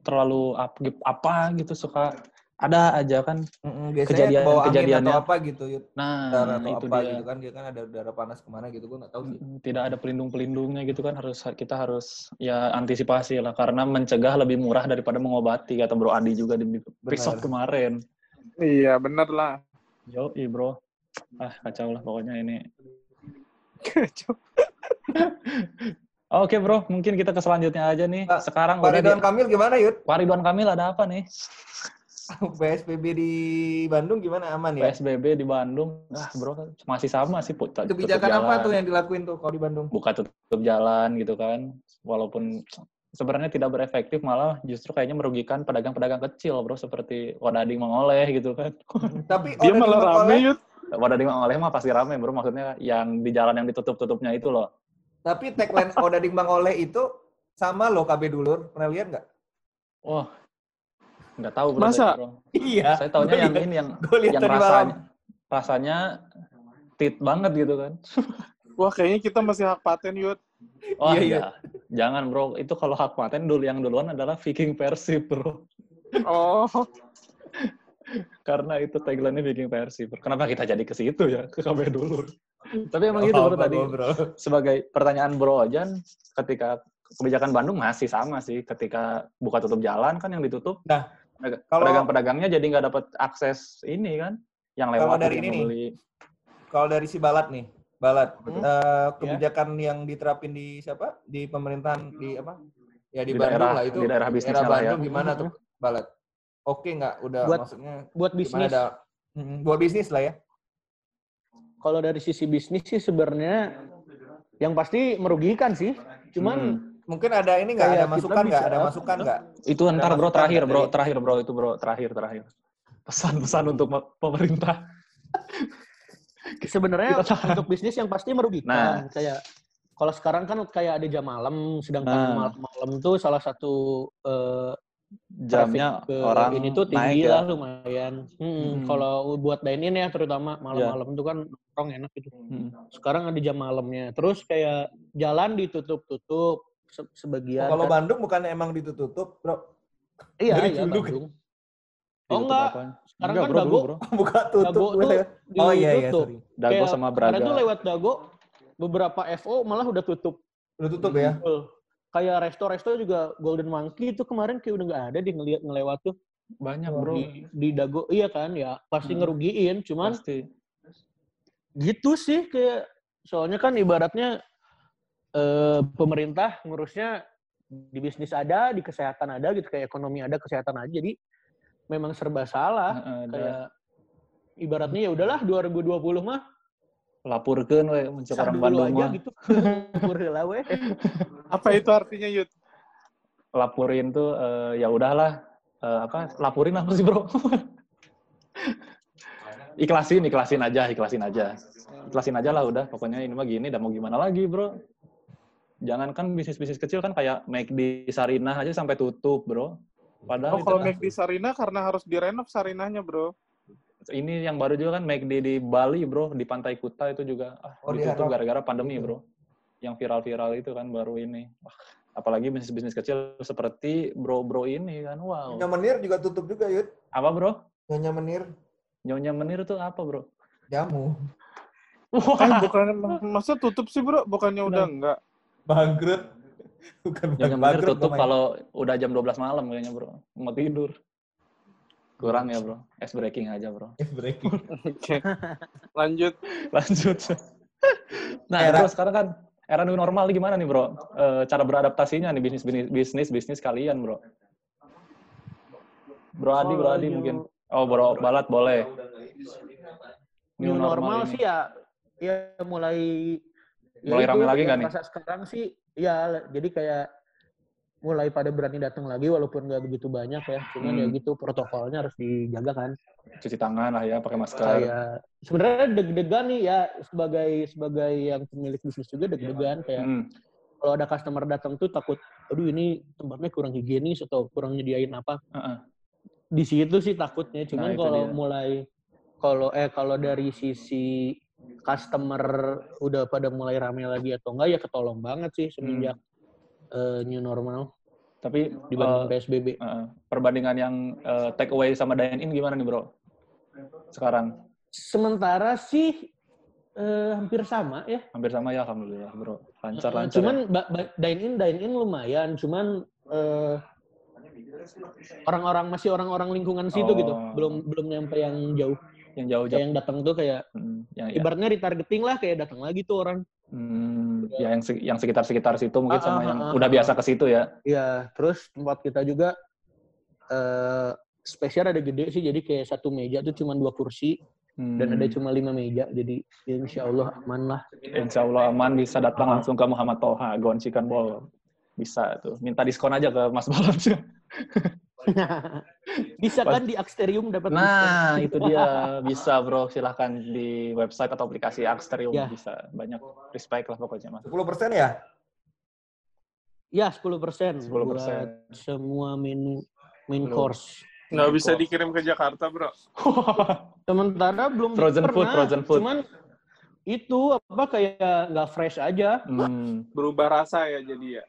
terlalu ap- apa gitu suka ada aja kan. Kejadian- bawa angin kejadiannya. atau apa gitu. Nah Udara atau itu apa dia. gitu kan. Dia kan ada udara panas ke mana gitu. Gue nggak tahu sih. Tidak ada pelindung-pelindungnya gitu kan harus kita harus ya antisipasi lah karena mencegah lebih murah daripada mengobati kata Bro Adi juga di episode kemarin. Iya, bener lah. Yo, bro. Ah, kacau lah pokoknya ini. Oke bro, mungkin kita ke selanjutnya aja nih. Sekarang Pak Ridwan di- Kamil gimana, Yud? Pak Ridwan Kamil ada apa nih? PSBB di Bandung gimana aman ya? PSBB di Bandung, ah bro masih sama sih. Put, tutup Kebijakan apa tuh yang dilakuin tuh kalau di Bandung? Buka tutup jalan gitu kan. Walaupun sebenarnya tidak berefektif, malah justru kayaknya merugikan pedagang-pedagang kecil bro. Seperti Wadading Mangoleh gitu kan. Tapi Dia malah rame, Yud. Wadading Mangoleh mah pasti rame bro. Maksudnya yang di jalan yang ditutup-tutupnya itu loh. Tapi tagline Odading Bang Oleh itu sama loh KB Dulur. Pernah lihat nggak? Wah, nggak tahu bro. Masa? bro. Iya. Saya taunya yang ini yang yang malam. rasanya rasanya tit banget gitu kan. Wah, kayaknya kita masih hak paten, Yud. Oh Iya, iya, iya. Jangan bro, itu kalau hak paten dulu yang duluan adalah Viking Persib bro. Oh, Karena itu tagline-nya Viking Persib. Kenapa kita jadi ke situ ya, ke KB dulu. Tapi emang Oh, gitu bro apa, tadi. bro. Sebagai pertanyaan bro Ojan, ketika kebijakan Bandung masih sama sih. Ketika buka tutup jalan kan yang ditutup. Nah, pedagang-pedagangnya jadi nggak dapat akses ini kan. Yang Kalau lewat dari yang ini nih, beli. Kalau dari si Balat nih, Balat, Hmm? eh, kebijakan yang diterapin di siapa? Di pemerintahan di apa? Ya di, Di Bandung daerah- lah itu. di daerah bisnisnya lah ya. Bandung gimana tuh, Balat? Oke nggak? Udah Buat- maksudnya Buat bisnis, ada Mm, buat bisnis lah ya. kalau dari sisi bisnis sih sebenarnya yang pasti merugikan sih. Cuman Hmm. Mungkin ada ini nggak? Ada masukan nggak? Ada masukan nggak? Itu ntar bro terakhir bro, dari- terakhir bro itu bro, terakhir terakhir. Pesan-pesan untuk me- pemerintah. sebenarnya untuk bisnis yang pasti merugikan. Nah. Kayak kalau sekarang kan kayak ada jam malam, sedangkan Nah. malam-malam tuh salah satu eh, Jamnya ke orang ini tuh naik tinggi ya. lah lumayan. Hmm, Hmm. Kalau buat dine in ya terutama malam-malam tuh kan nongkrong enak gitu. Hmm. Sekarang ada jam malamnya. Terus kayak jalan ditutup-tutup se- sebagian. kalau kan. Bandung bukan emang ditutup, bro? iya, dari iya dulu Bandung. Oh enggak, apaan? sekarang Enggak, kan bro, Dago, bro. Buka Dago tutup. tuh gue. Oh iya iya, sorry. Dago Kayak sama Kemarin tuh Braga. lewat Dago, beberapa FO malah udah tutup. Udah tutup ya? Betul. Kayak resto-resto juga Golden Monkey itu kemarin kayak udah nggak ada di ngeliat ngelewat tuh Banyak bro. di, di Dago. Iya kan ya pasti Hmm. ngerugiin. Cuman Pasti. gitu sih kayak soalnya kan ibaratnya eh, pemerintah ngurusnya di bisnis ada, di kesehatan ada gitu kayak ekonomi ada, kesehatan aja. Jadi memang serba salah. Ada. Kayak ibaratnya ya udahlah 2020 mah Lapurkeun we muncul orang Bandung aja mah. gitu. Umur heula we. apa itu artinya, Yud? Lapurin tuh eh, ya udahlah Eh, apa lapurin apa sih bro? ikhlasin, ikhlasin aja, ikhlasin aja. Ikhlasin aja lah udah. Pokoknya ini mah gini, dan mau gimana lagi bro? Jangan kan bisnis-bisnis kecil kan kayak make di Sarinah aja sampai tutup bro. Padahal Oh, kalau itu- make di Sarina karena harus direnov Sarinahnya, bro. ini yang baru juga kan make di di Bali bro di Pantai Kuta itu juga ah, Oh, ditutup diharap. gara-gara pandemi Gitu. bro yang viral-viral itu kan baru ini Wah, apalagi bisnis-bisnis kecil seperti bro-bro ini kan wow Nyonya Menir juga tutup juga, Yud. apa bro Nyonya Menir nyonya menir tuh apa bro jamu. Eh, bukan, masa tutup sih, bro? Bukannya udah enggak? Bangkrut. Bukan nyonya menir bangkrut, tutup kalau udah jam 12 malam kayaknya bro. Mau tidur. Kurang ya bro. Es breaking aja bro. Eh, breaking. Oke. Lanjut. lanjut. Nah Era- bro sekarang kan era new normal ini gimana nih bro? Eh, cara beradaptasinya nih bisnis bisnis bisnis bisnis kalian bro. Bro Adi bro Adi new- mungkin. oh bro Balat boleh. New normal, ini. sih ya ya mulai ya Mulai rame lagi nggak nih? sekarang sih ya jadi kayak mulai pada berani datang lagi walaupun nggak begitu banyak ya. Cuman Hmm. ya gitu protokolnya harus dijaga kan. Cuci tangan lah ya pakai masker. Kayak sebenarnya deg-degan nih ya sebagai sebagai yang pemilik bisnis juga deg-degan kayak Hmm, kalau ada customer datang tuh takut aduh ini tempatnya kurang higienis atau kurang nyediain apa? Heeh. di situ sih takutnya Nah, cuman itu kalau mulai kalau eh kalau dari sisi customer udah pada mulai rame lagi atau enggak ya ketolong banget sih semenjak eh, new normal tapi dibanding eh, PSBB. Heeh. perbandingan yang eh, take away sama dine in gimana nih bro sekarang Sementara sih eh, hampir sama ya. hampir sama ya alhamdulillah bro lancar Eh, lancar cuman ya. dine in dine in lumayan, cuman eh, orang-orang masih orang-orang lingkungan situ gitu, Oh. belum belum nyampe yang jauh. Yang jauh Kayak jauh yang datang tuh kayak Hmm, yang, ya. ibaratnya retargeting lah kayak datang lagi tuh orang. Hmm, ya yang se- yang sekitar-sekitar situ mungkin Ah, sama ah, yang ah, udah ah. biasa ke situ ya. Iya, terus tempat kita juga eh space-nya ada gede sih, jadi kayak satu meja tuh cuma dua kursi dan ada Hmm, cuma lima meja, jadi ya insya Allah aman lah. Insya Allah aman bisa datang langsung ke Muhammad Toha, Gon Chicken Ball. Bisa tuh. Minta diskon aja ke Mas Balap. Bisa kan di Axterium dapat Nah, diskon. itu dia. Bisa, bro. Silahkan di website atau aplikasi Axterium. Ya. Bisa. Banyak respect lah pokoknya, Mas. 10% ya? Ya, 10 persen 10%. buat semua menu main course. Nggak bisa Kok. dikirim ke Jakarta, bro. Sementara belum Frozen pernah, food, frozen food. Cuman itu apa kayak nggak fresh aja. Hmm, Berubah rasa ya jadi ya.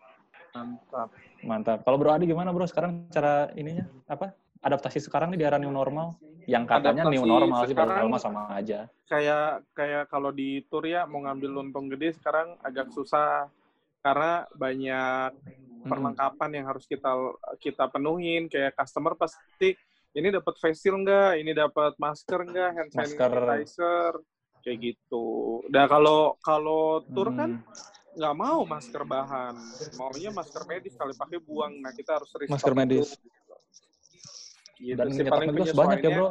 Mantap. Mantap. Kalau Bro Adi gimana, Bro? Sekarang cara ininya apa? Adaptasi sekarang nih di era new normal. Yang katanya new Adaptasi normal sih, padahal mah sama aja. Kayak kayak kalau di tour ya mau ngambil untung gede sekarang agak susah karena banyak Hmm. perlengkapan yang harus kita kita penuhin kayak customer pasti ini dapat face shield nggak, ini dapat masker nggak, hand Masker. sanitizer kayak gitu. Nah kalau kalau tour kan Hmm. Nggak mau masker bahan, maunya masker medis kali pakai buang. Nah kita harus Masker medis. Gitu Dan sih paling juga banyak ya. Bro.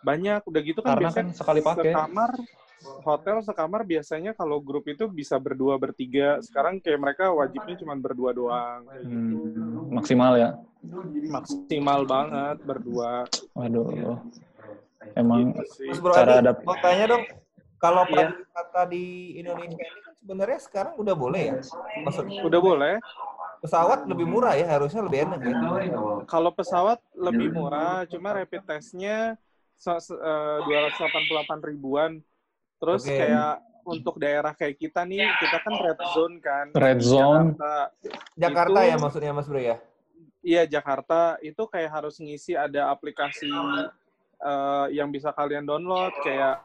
Banyak, udah gitu kan Karena biasanya kan sekali pakai. sekamar hotel sekamar biasanya kalau grup itu bisa berdua bertiga. Sekarang kayak mereka wajibnya cuma berdua doang. kayak gitu. Hmm, maksimal ya. Maksimal banget berdua. Waduh. Emang Gitu Cara adap- mau tanya dong, kalau Iya. pariwisata di Indonesia ini sebenarnya sekarang udah boleh ya? Maksudnya Udah boleh. pesawat lebih murah ya, harusnya lebih enak ya? Kalau pesawat lebih murah, cuma rapid testnya se- se- eh, 288 ribuan. Terus Oke. kayak untuk daerah kayak kita nih, kita kan red zone kan. Red zone. Jakarta. Jakarta Itu- ya maksudnya Mas Bro ya? Iya Jakarta itu kayak harus ngisi ada aplikasi eh, yang bisa kalian download kayak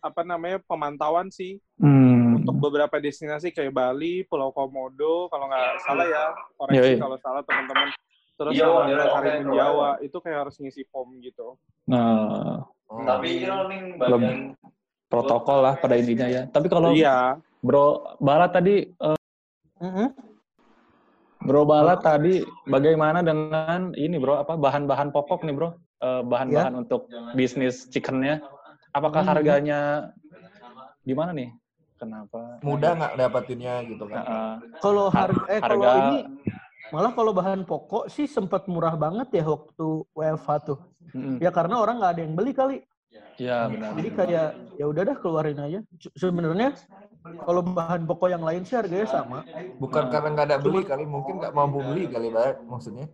apa namanya pemantauan sih Hmm. Untuk beberapa destinasi kayak Bali, Pulau Komodo kalau nggak salah ya koreksi kalau salah teman-teman. Terus Iya, sama iya, Karimun oke. Jawa itu kayak harus ngisi form gitu. Nah, Oh. lebih protokol lah pada intinya ya. Tapi kalau Iya, Bro Bala tadi eh, Bro Bala tadi bagaimana dengan ini Bro apa bahan-bahan pokok nih Bro? Eh, bahan-bahan untuk bisnis chickennya. Apakah Hmm. harganya gimana nih? Kenapa? Mudah nggak dapatinnya gitu kan? Kalau harga, eh kalau harga- ini malah kalau bahan pokok sih sempat murah banget ya waktu WFH tuh. Mm-mm. Ya karena orang nggak ada yang beli kali. Iya benar. Jadi kayak ya udah dah keluarin aja. Se- Sebenarnya kalau bahan pokok yang lain sih harganya sama. Bukan karena nggak ada beli kali, mungkin nggak mampu beli kali, Mbak, maksudnya.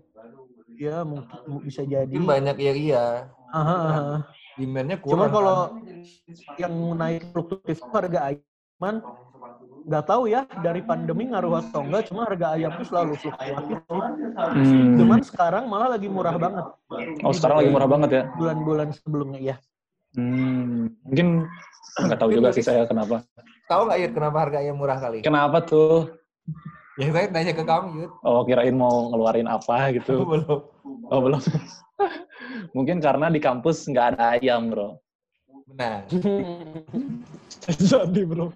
Ya mungkin mu- bisa jadi. Mungkin banyak ya iya, Aha, aha. demand-nya Cuma kurang. kalau kan? yang naik fluktuatif itu harga ayam nggak tahu ya dari pandemi ngaruh atau enggak cuma harga ayam itu selalu fluktuatif Hmm. cuman sekarang malah lagi murah banget Oh sekarang lagi murah banget ya? bulan-bulan sebelumnya ya Hmm. Mungkin nggak tahu juga sih saya kenapa. Tahu nggak Yud kenapa harga ayam murah kali? Kenapa tuh? Ya saya tanya ke kamu Yud. Oh kirain mau ngeluarin apa gitu. Belum. Oh belum. Mungkin karena di kampus nggak ada ayam bro. Benar. Jadi bro.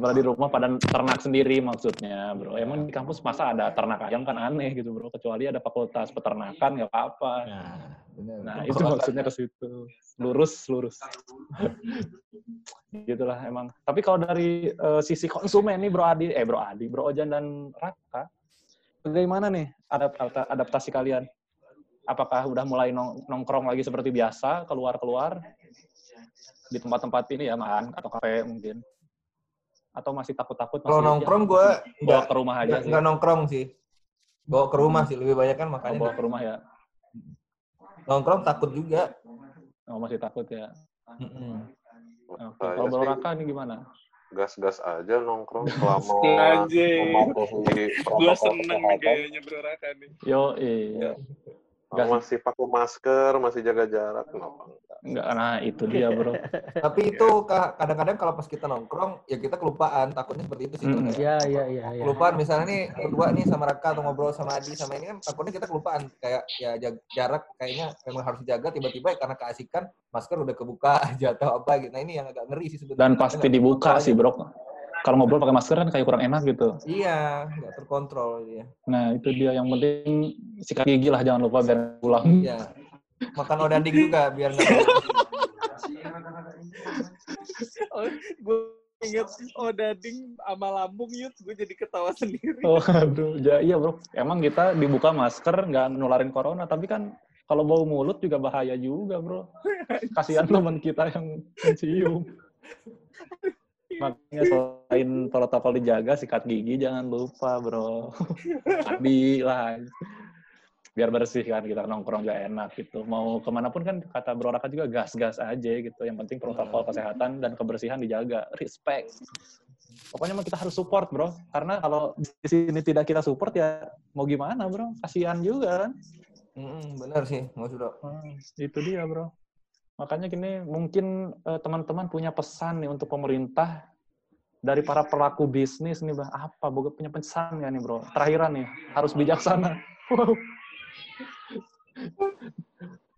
Gimana di rumah pada ternak sendiri maksudnya bro. Emang di kampus masa ada ternak ayam kan aneh gitu bro. Kecuali ada fakultas peternakan nggak apa-apa. Nah, benar. Nah itu maksudnya ke situ. Lurus, lurus. Gitulah emang. Tapi kalau dari eh, sisi konsumen nih Bro Adi, eh Bro Adi, Bro Ojan dan Raka, bagaimana nih adapt- adaptasi kalian? Apakah udah mulai nong- nongkrong lagi seperti biasa, keluar-keluar di tempat-tempat ini ya, makan atau kafe mungkin? Atau masih takut-takut? Kalau masih, nongkrong ya, gue bawa nggak ke rumah aja nggak sih. nggak nongkrong sih. Bawa ke rumah sih lebih banyak kan Oh, makanya bawa ke rumah ya. nongkrong takut juga. Oh, masih takut ya. Kalau sih Raka ini gimana? gas-gas aja nongkrong selama Anjing. mematuhi Gua protokol seneng nih gayanya Bro Raka nih. Yo, iya. Kalau masih pakai masker, masih jaga jarak, kenapa enggak? Enggak, nah itu dia bro. Tapi itu kadang-kadang kalau pas kita nongkrong ya kita kelupaan. Takutnya seperti itu sih. Mm-mm. Kak. ya ya ya ya Kelupaan misalnya nih berdua nih sama Raka atau ngobrol sama Adi sama ini kan takutnya kita kelupaan kayak ya jarak kayaknya memang harus dijaga tiba-tiba karena keasikan masker udah kebuka aja atau apa gitu. Nah ini yang agak ngeri sih sebenarnya. Dan Kita pasti nggak dibuka sih aja. bro. kalau ngobrol pakai masker kan kayak kurang enak gitu. Iya, nggak terkontrol dia. Nah, itu dia yang penting sikat gigi lah jangan lupa biar pulang. Iya. Makan odading juga biar nggak gue inget oh dading sama lambung yut gue jadi ketawa sendiri Oh, aduh, ja, iya bro. Emang kita dibuka masker nggak nularin corona, tapi kan kalau bau mulut juga bahaya juga bro. Kasihan teman kita yang mencium. Makanya selain protokol dijaga, sikat gigi jangan lupa bro. Mandi lah. Biar bersih kan kita nongkrong gak enak gitu. Mau ke mana pun kan kata bro Raka juga gas-gas aja gitu. Yang penting protokol kesehatan dan kebersihan dijaga. Respect. Pokoknya kita harus support bro. Karena kalau di sini tidak kita support ya mau gimana bro? Kasihan juga kan. Mm, bener sih, Mas Bro. Nah, itu dia bro. Makanya gini mungkin eh, teman-teman punya pesan nih untuk pemerintah dari para pelaku bisnis nih bang. Apa? Boga punya pesan nggak nih bro? Terakhiran nih harus bijaksana. Wow.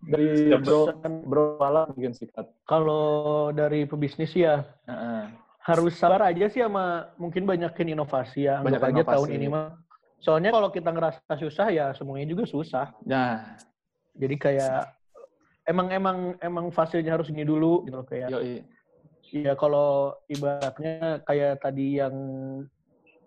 Dari bro bro Pala mungkin sikat. Kalau dari pebisnis ya Heeh. harus sabar aja sih sama mungkin banyakin inovasi ya. Banyakin aja tahun ini mah. Soalnya kalau kita ngerasa susah ya semuanya juga susah. Nah, Jadi kayak emang emang emang fasenya harus ini dulu gitu loh kayak. yoi. Iya kalau ibaratnya kayak tadi yang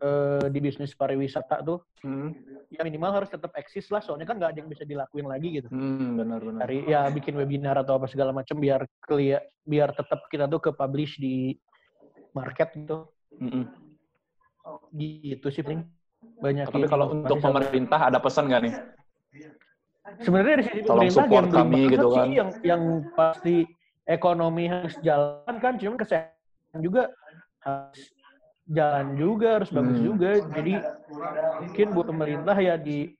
eh, di bisnis pariwisata tuh Hmm, ya minimal harus tetap eksis lah soalnya kan nggak ada yang bisa dilakuin lagi gitu. hmm, benar benar. Dari ya bikin webinar atau apa segala macam biar kelia biar tetap kita tuh ke publish di market gitu. Mm-mm. Gitu sih paling banyak. Tapi kalau untuk pemerintah ada pesan nggak nih? sebenarnya dari sisi Tolong pemerintah support gambling kami gitu sih kan. yang yang pasti ekonomi harus jalan kan cuma kesehatan juga harus jalan juga harus bagus Hmm. juga jadi mungkin buat pemerintah ya di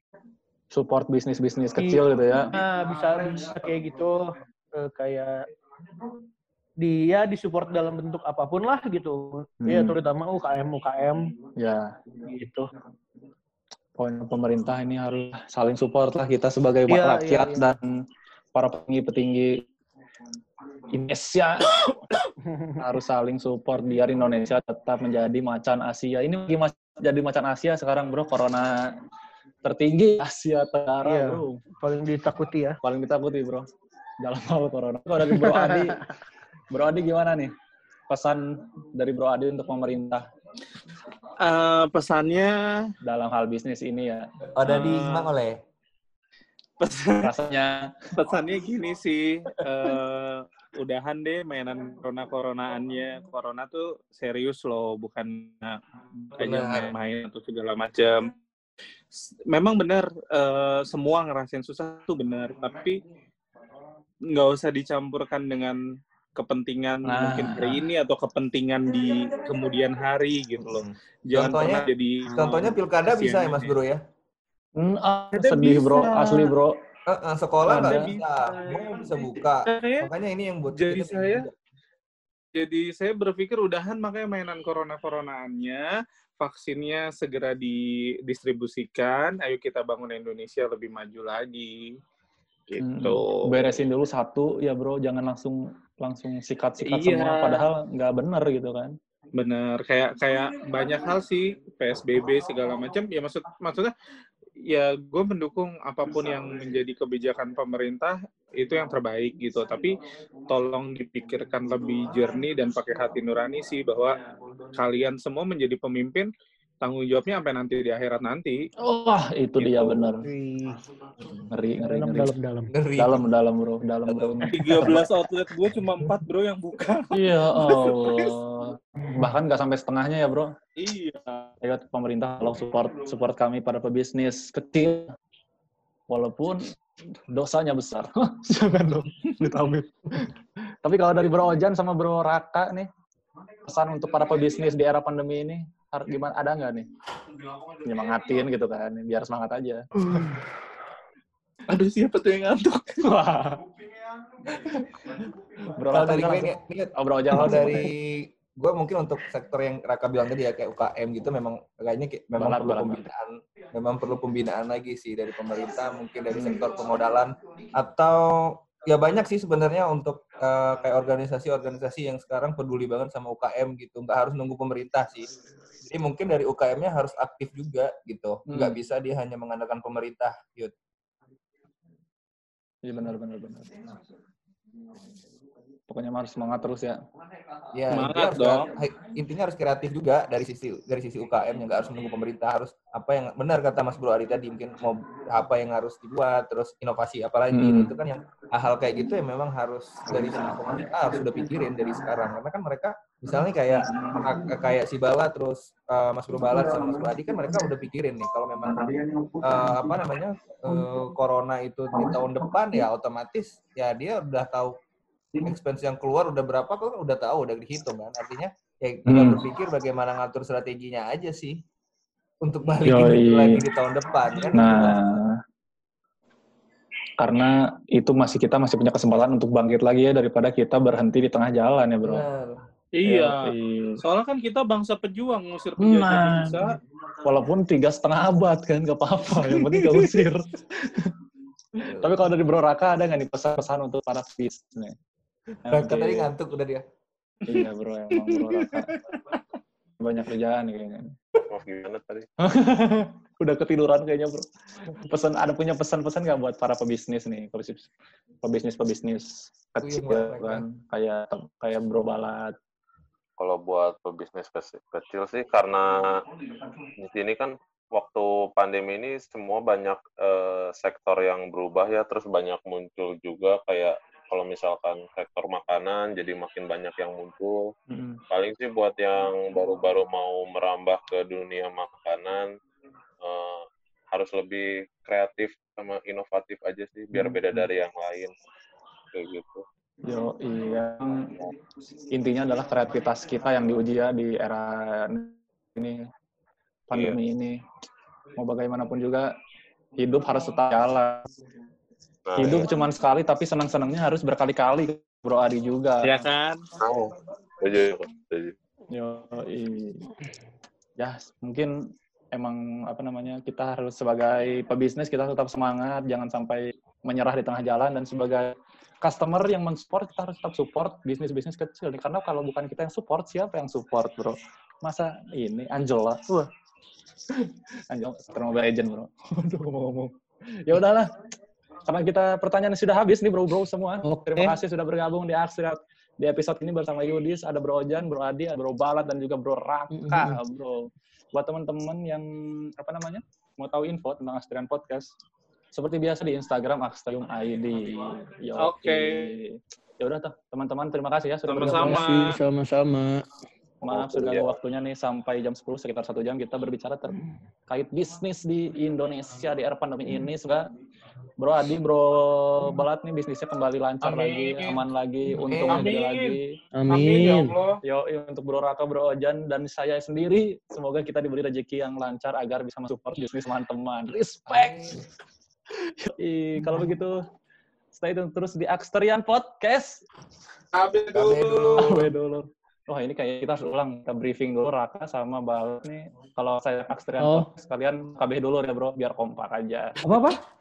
Support bisnis-bisnis kecil gitu ya. nah, bisa bisa kayak gitu eh, kayak dia disupport dalam bentuk apa pun lah gitu ya Hmm. terutama UKM UKM Ya, gitu poin pemerintah ini harus saling support lah kita sebagai Iya, rakyat iya, iya. dan para petinggi-petinggi Indonesia harus saling support biar Indonesia tetap menjadi macan Asia. Ini lagi mas- jadi macan Asia sekarang bro, corona tertinggi Asia Tenggara Iya. bro. paling ditakuti ya Paling ditakuti bro. Jalan mau corona. Kalau dari Bro Adi, Bro Adi gimana nih? Pesan dari Bro Adi untuk pemerintah Eh, pesannya dalam hal bisnis ini ya. Odading Ah. Mang Oleh. pesan, Rasanya pesannya gini sih eh, udahan deh mainan corona coronaannya corona tuh serius loh bukan Benar. main-main atau segala macam memang benar eh, semua ngerasain susah tuh benar tapi nggak usah dicampurkan dengan kepentingan Nah. mungkin hari ini atau kepentingan di kemudian hari gitu loh jangan Contohnya- pernah jadi Contohnya pilkada bisa ya Mas. Bro ya? Hmm, ah, sedih bro, bisa. asli bro. Eh, eh, sekolah nggak bisa, mau bisa buka. Saya- Makanya ini yang buat Jadi kita saya- juga. Jadi saya berpikir udahan makanya mainan corona-coronaannya, vaksinnya segera didistribusikan, ayo kita bangun Indonesia lebih maju lagi. Gitu. Hmm, Beresin dulu satu ya bro, jangan langsung langsung sikat-sikat Iya. semua padahal nggak bener gitu kan. Bener, kayak kayak banyak hal sih, PSBB segala macam. Ya maksud maksudnya ya gue mendukung apa pun yang menjadi kebijakan pemerintah itu yang terbaik gitu. Tapi tolong dipikirkan lebih jernih dan pakai hati nurani sih bahwa kalian semua menjadi pemimpin tanggung jawabnya sampai nanti di akhirat nanti. Wah itu dia Gitu. bener. Wih, Ngeri, ngeri, ngeri. dalam dalam Ngeri. Dalam, dalam bro, dalam bro. 13 outlet gue cuma 4 bro yang buka. Iya Allah. Bahkan nggak sampai setengahnya ya bro. Iya. Ayo pemerintah tolong support support kami para pebisnis kecil. Walaupun dosanya besar. Jangan dong, amit Tapi kalau dari Bro Ojan sama Bro Raka nih, pesan untuk para pebisnis di era pandemi ini, harus gimana? Ada nggak nih? Nyemangatin gitu kan, biar semangat aja. Aduh siapa tuh yang ngantuk? Wah. Bro Kalau dari gue ini, langsung. dari gue mungkin untuk sektor yang Raka bilang tadi ya kayak UKM gitu memang kayaknya kayak- memang Balat, perlu balat, pembinaan memang perlu pembinaan lagi sih dari pemerintah mungkin dari sektor pemodalan atau ya banyak sih sebenarnya untuk eh, kayak organisasi-organisasi yang sekarang peduli banget sama UKM gitu, nggak harus nunggu pemerintah sih. Jadi mungkin dari UKM-nya harus aktif juga gitu, nggak Hmm. bisa dia hanya mengandalkan pemerintah. Yud. Iya benar benar benar. Pokoknya harus semangat terus ya. Ya, Semangat intinya harus, dong. intinya harus kreatif juga dari sisi dari sisi UKM yang nggak harus menunggu pemerintah harus apa yang benar kata Mas Bro Adi tadi mungkin mau apa yang harus dibuat terus inovasi apa lagi Hmm. itu kan yang hal-hal kayak gitu yang memang harus dari pemerintah harus udah pikirin dari sekarang karena kan mereka misalnya kayak kayak si Bala terus eh, Mas Bro Bala sama Mas Bro Adi kan mereka udah pikirin nih kalau memang eh, apa namanya eh, corona itu di tahun depan ya otomatis ya dia udah tahu expense yang keluar udah berapa kok udah tahu udah dihitung kan artinya ya tinggal Hmm. berpikir bagaimana ngatur strateginya aja sih untuk balikin Yoi. lagi di tahun depan kan Nah, karena itu masih kita masih punya kesempatan untuk bangkit lagi ya daripada kita berhenti di tengah jalan ya bro. Benar. Iya. Yoi. Soalnya kan kita bangsa pejuang ngusir penjajah Nah, bisa. walaupun tiga setengah abad kan gak apa-apa, yang penting gak usir. Tapi kalau dari Bro Raka ada nggak nih pesan-pesan untuk para bisnis? Raka tadi ngantuk udah dia Iya bro, emang Bro Raka. Banyak kerjaan kayaknya. Maaf gimana tadi? Udah ketiduran kayaknya bro. Pesan ada punya pesan-pesan nggak buat para pebisnis nih, pebisnis pebisnis pebisnis kecil Puyeng banget mereka. kan, kayak kayak Bro Balat. Kalau buat pebisnis kecil, kecil sih karena di sini kan waktu pandemi ini semua banyak eh, sektor yang berubah ya, terus banyak muncul juga kayak kalau misalkan sektor makanan jadi makin banyak yang muncul. Paling sih buat yang baru-baru mau merambah ke dunia makanan eh, harus lebih kreatif sama inovatif aja sih biar beda dari yang lain kayak gitu. Yo iya, intinya adalah kreativitas kita yang diuji ya di era ini pandemi ini. Mau bagaimanapun juga hidup harus tetap jalan. Nah, hidup iya. cuman sekali tapi senang-senangnya harus berkali-kali Bro Adi juga. Ya kan? Tahu. Setuju, setuju. Yo, ya mungkin emang apa namanya kita harus sebagai pebisnis kita tetap semangat, jangan sampai menyerah di tengah jalan dan sebagai customer yang mensupport kita harus tetap support bisnis-bisnis kecil nih karena kalau bukan kita yang support siapa yang support bro? Masa ini Angela, wah Angela Mobile Agent bro. Aduh ngomong-ngomong. Ya udahlah, karena kita pertanyaan sudah habis nih bro-bro semua. Oke. Terima kasih sudah bergabung di Aksirat di episode ini bersama Yudis, ada Bro Ojan, Bro Adi, ada Bro Balat, dan juga Bro Raka, Bro. Buat teman-teman yang, apa namanya, mau tahu info tentang Astrian Podcast, seperti biasa di Instagram Astrium ID. Oke. Ya udah tuh, teman-teman terima kasih ya sudah Sama-sama. bergabung. Sama-sama. Maaf sudah ganggu waktunya nih sampai jam 10 sekitar satu jam kita berbicara terkait bisnis di Indonesia di era pandemi ini. Semoga Bro Adi, Bro Balat nih bisnisnya kembali lancar Amin. lagi, aman lagi, untung Amin. gede lagi. Amin ya Amin. Allah. Yo, untuk Bro Raka, Bro Ojan, dan saya sendiri, semoga kita diberi rezeki yang lancar agar bisa mensupport bisnis teman-teman. Respect! Yoi, kalau begitu, stay tune terus di Aksterian Podcast. Abe KB dulu Awe dulu. Wah ini kayak kita harus ulang, kita briefing dulu Raka sama Balat nih. Kalau saya Aksterian Oh. Podcast, kalian KB dulu ya bro, biar kompak aja. Apa-apa?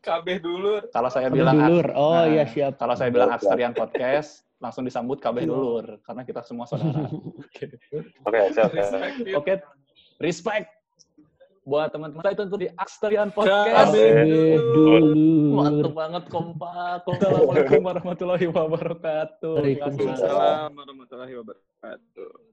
KB dulu. Kalau saya Kami bilang dulur. Oh Nah, iya siap. Kalau saya bilang Aksterian Podcast, langsung disambut KB dulur, karena kita semua saudara. Oke. Oke, siap. Oke, respect buat teman-teman saya itu di Aksterian Podcast. KB KB dulur. Mantap banget kompak. Assalamualaikum warahmatullahi wabarakatuh. Waalaikumsalam warahmatullahi wabarakatuh.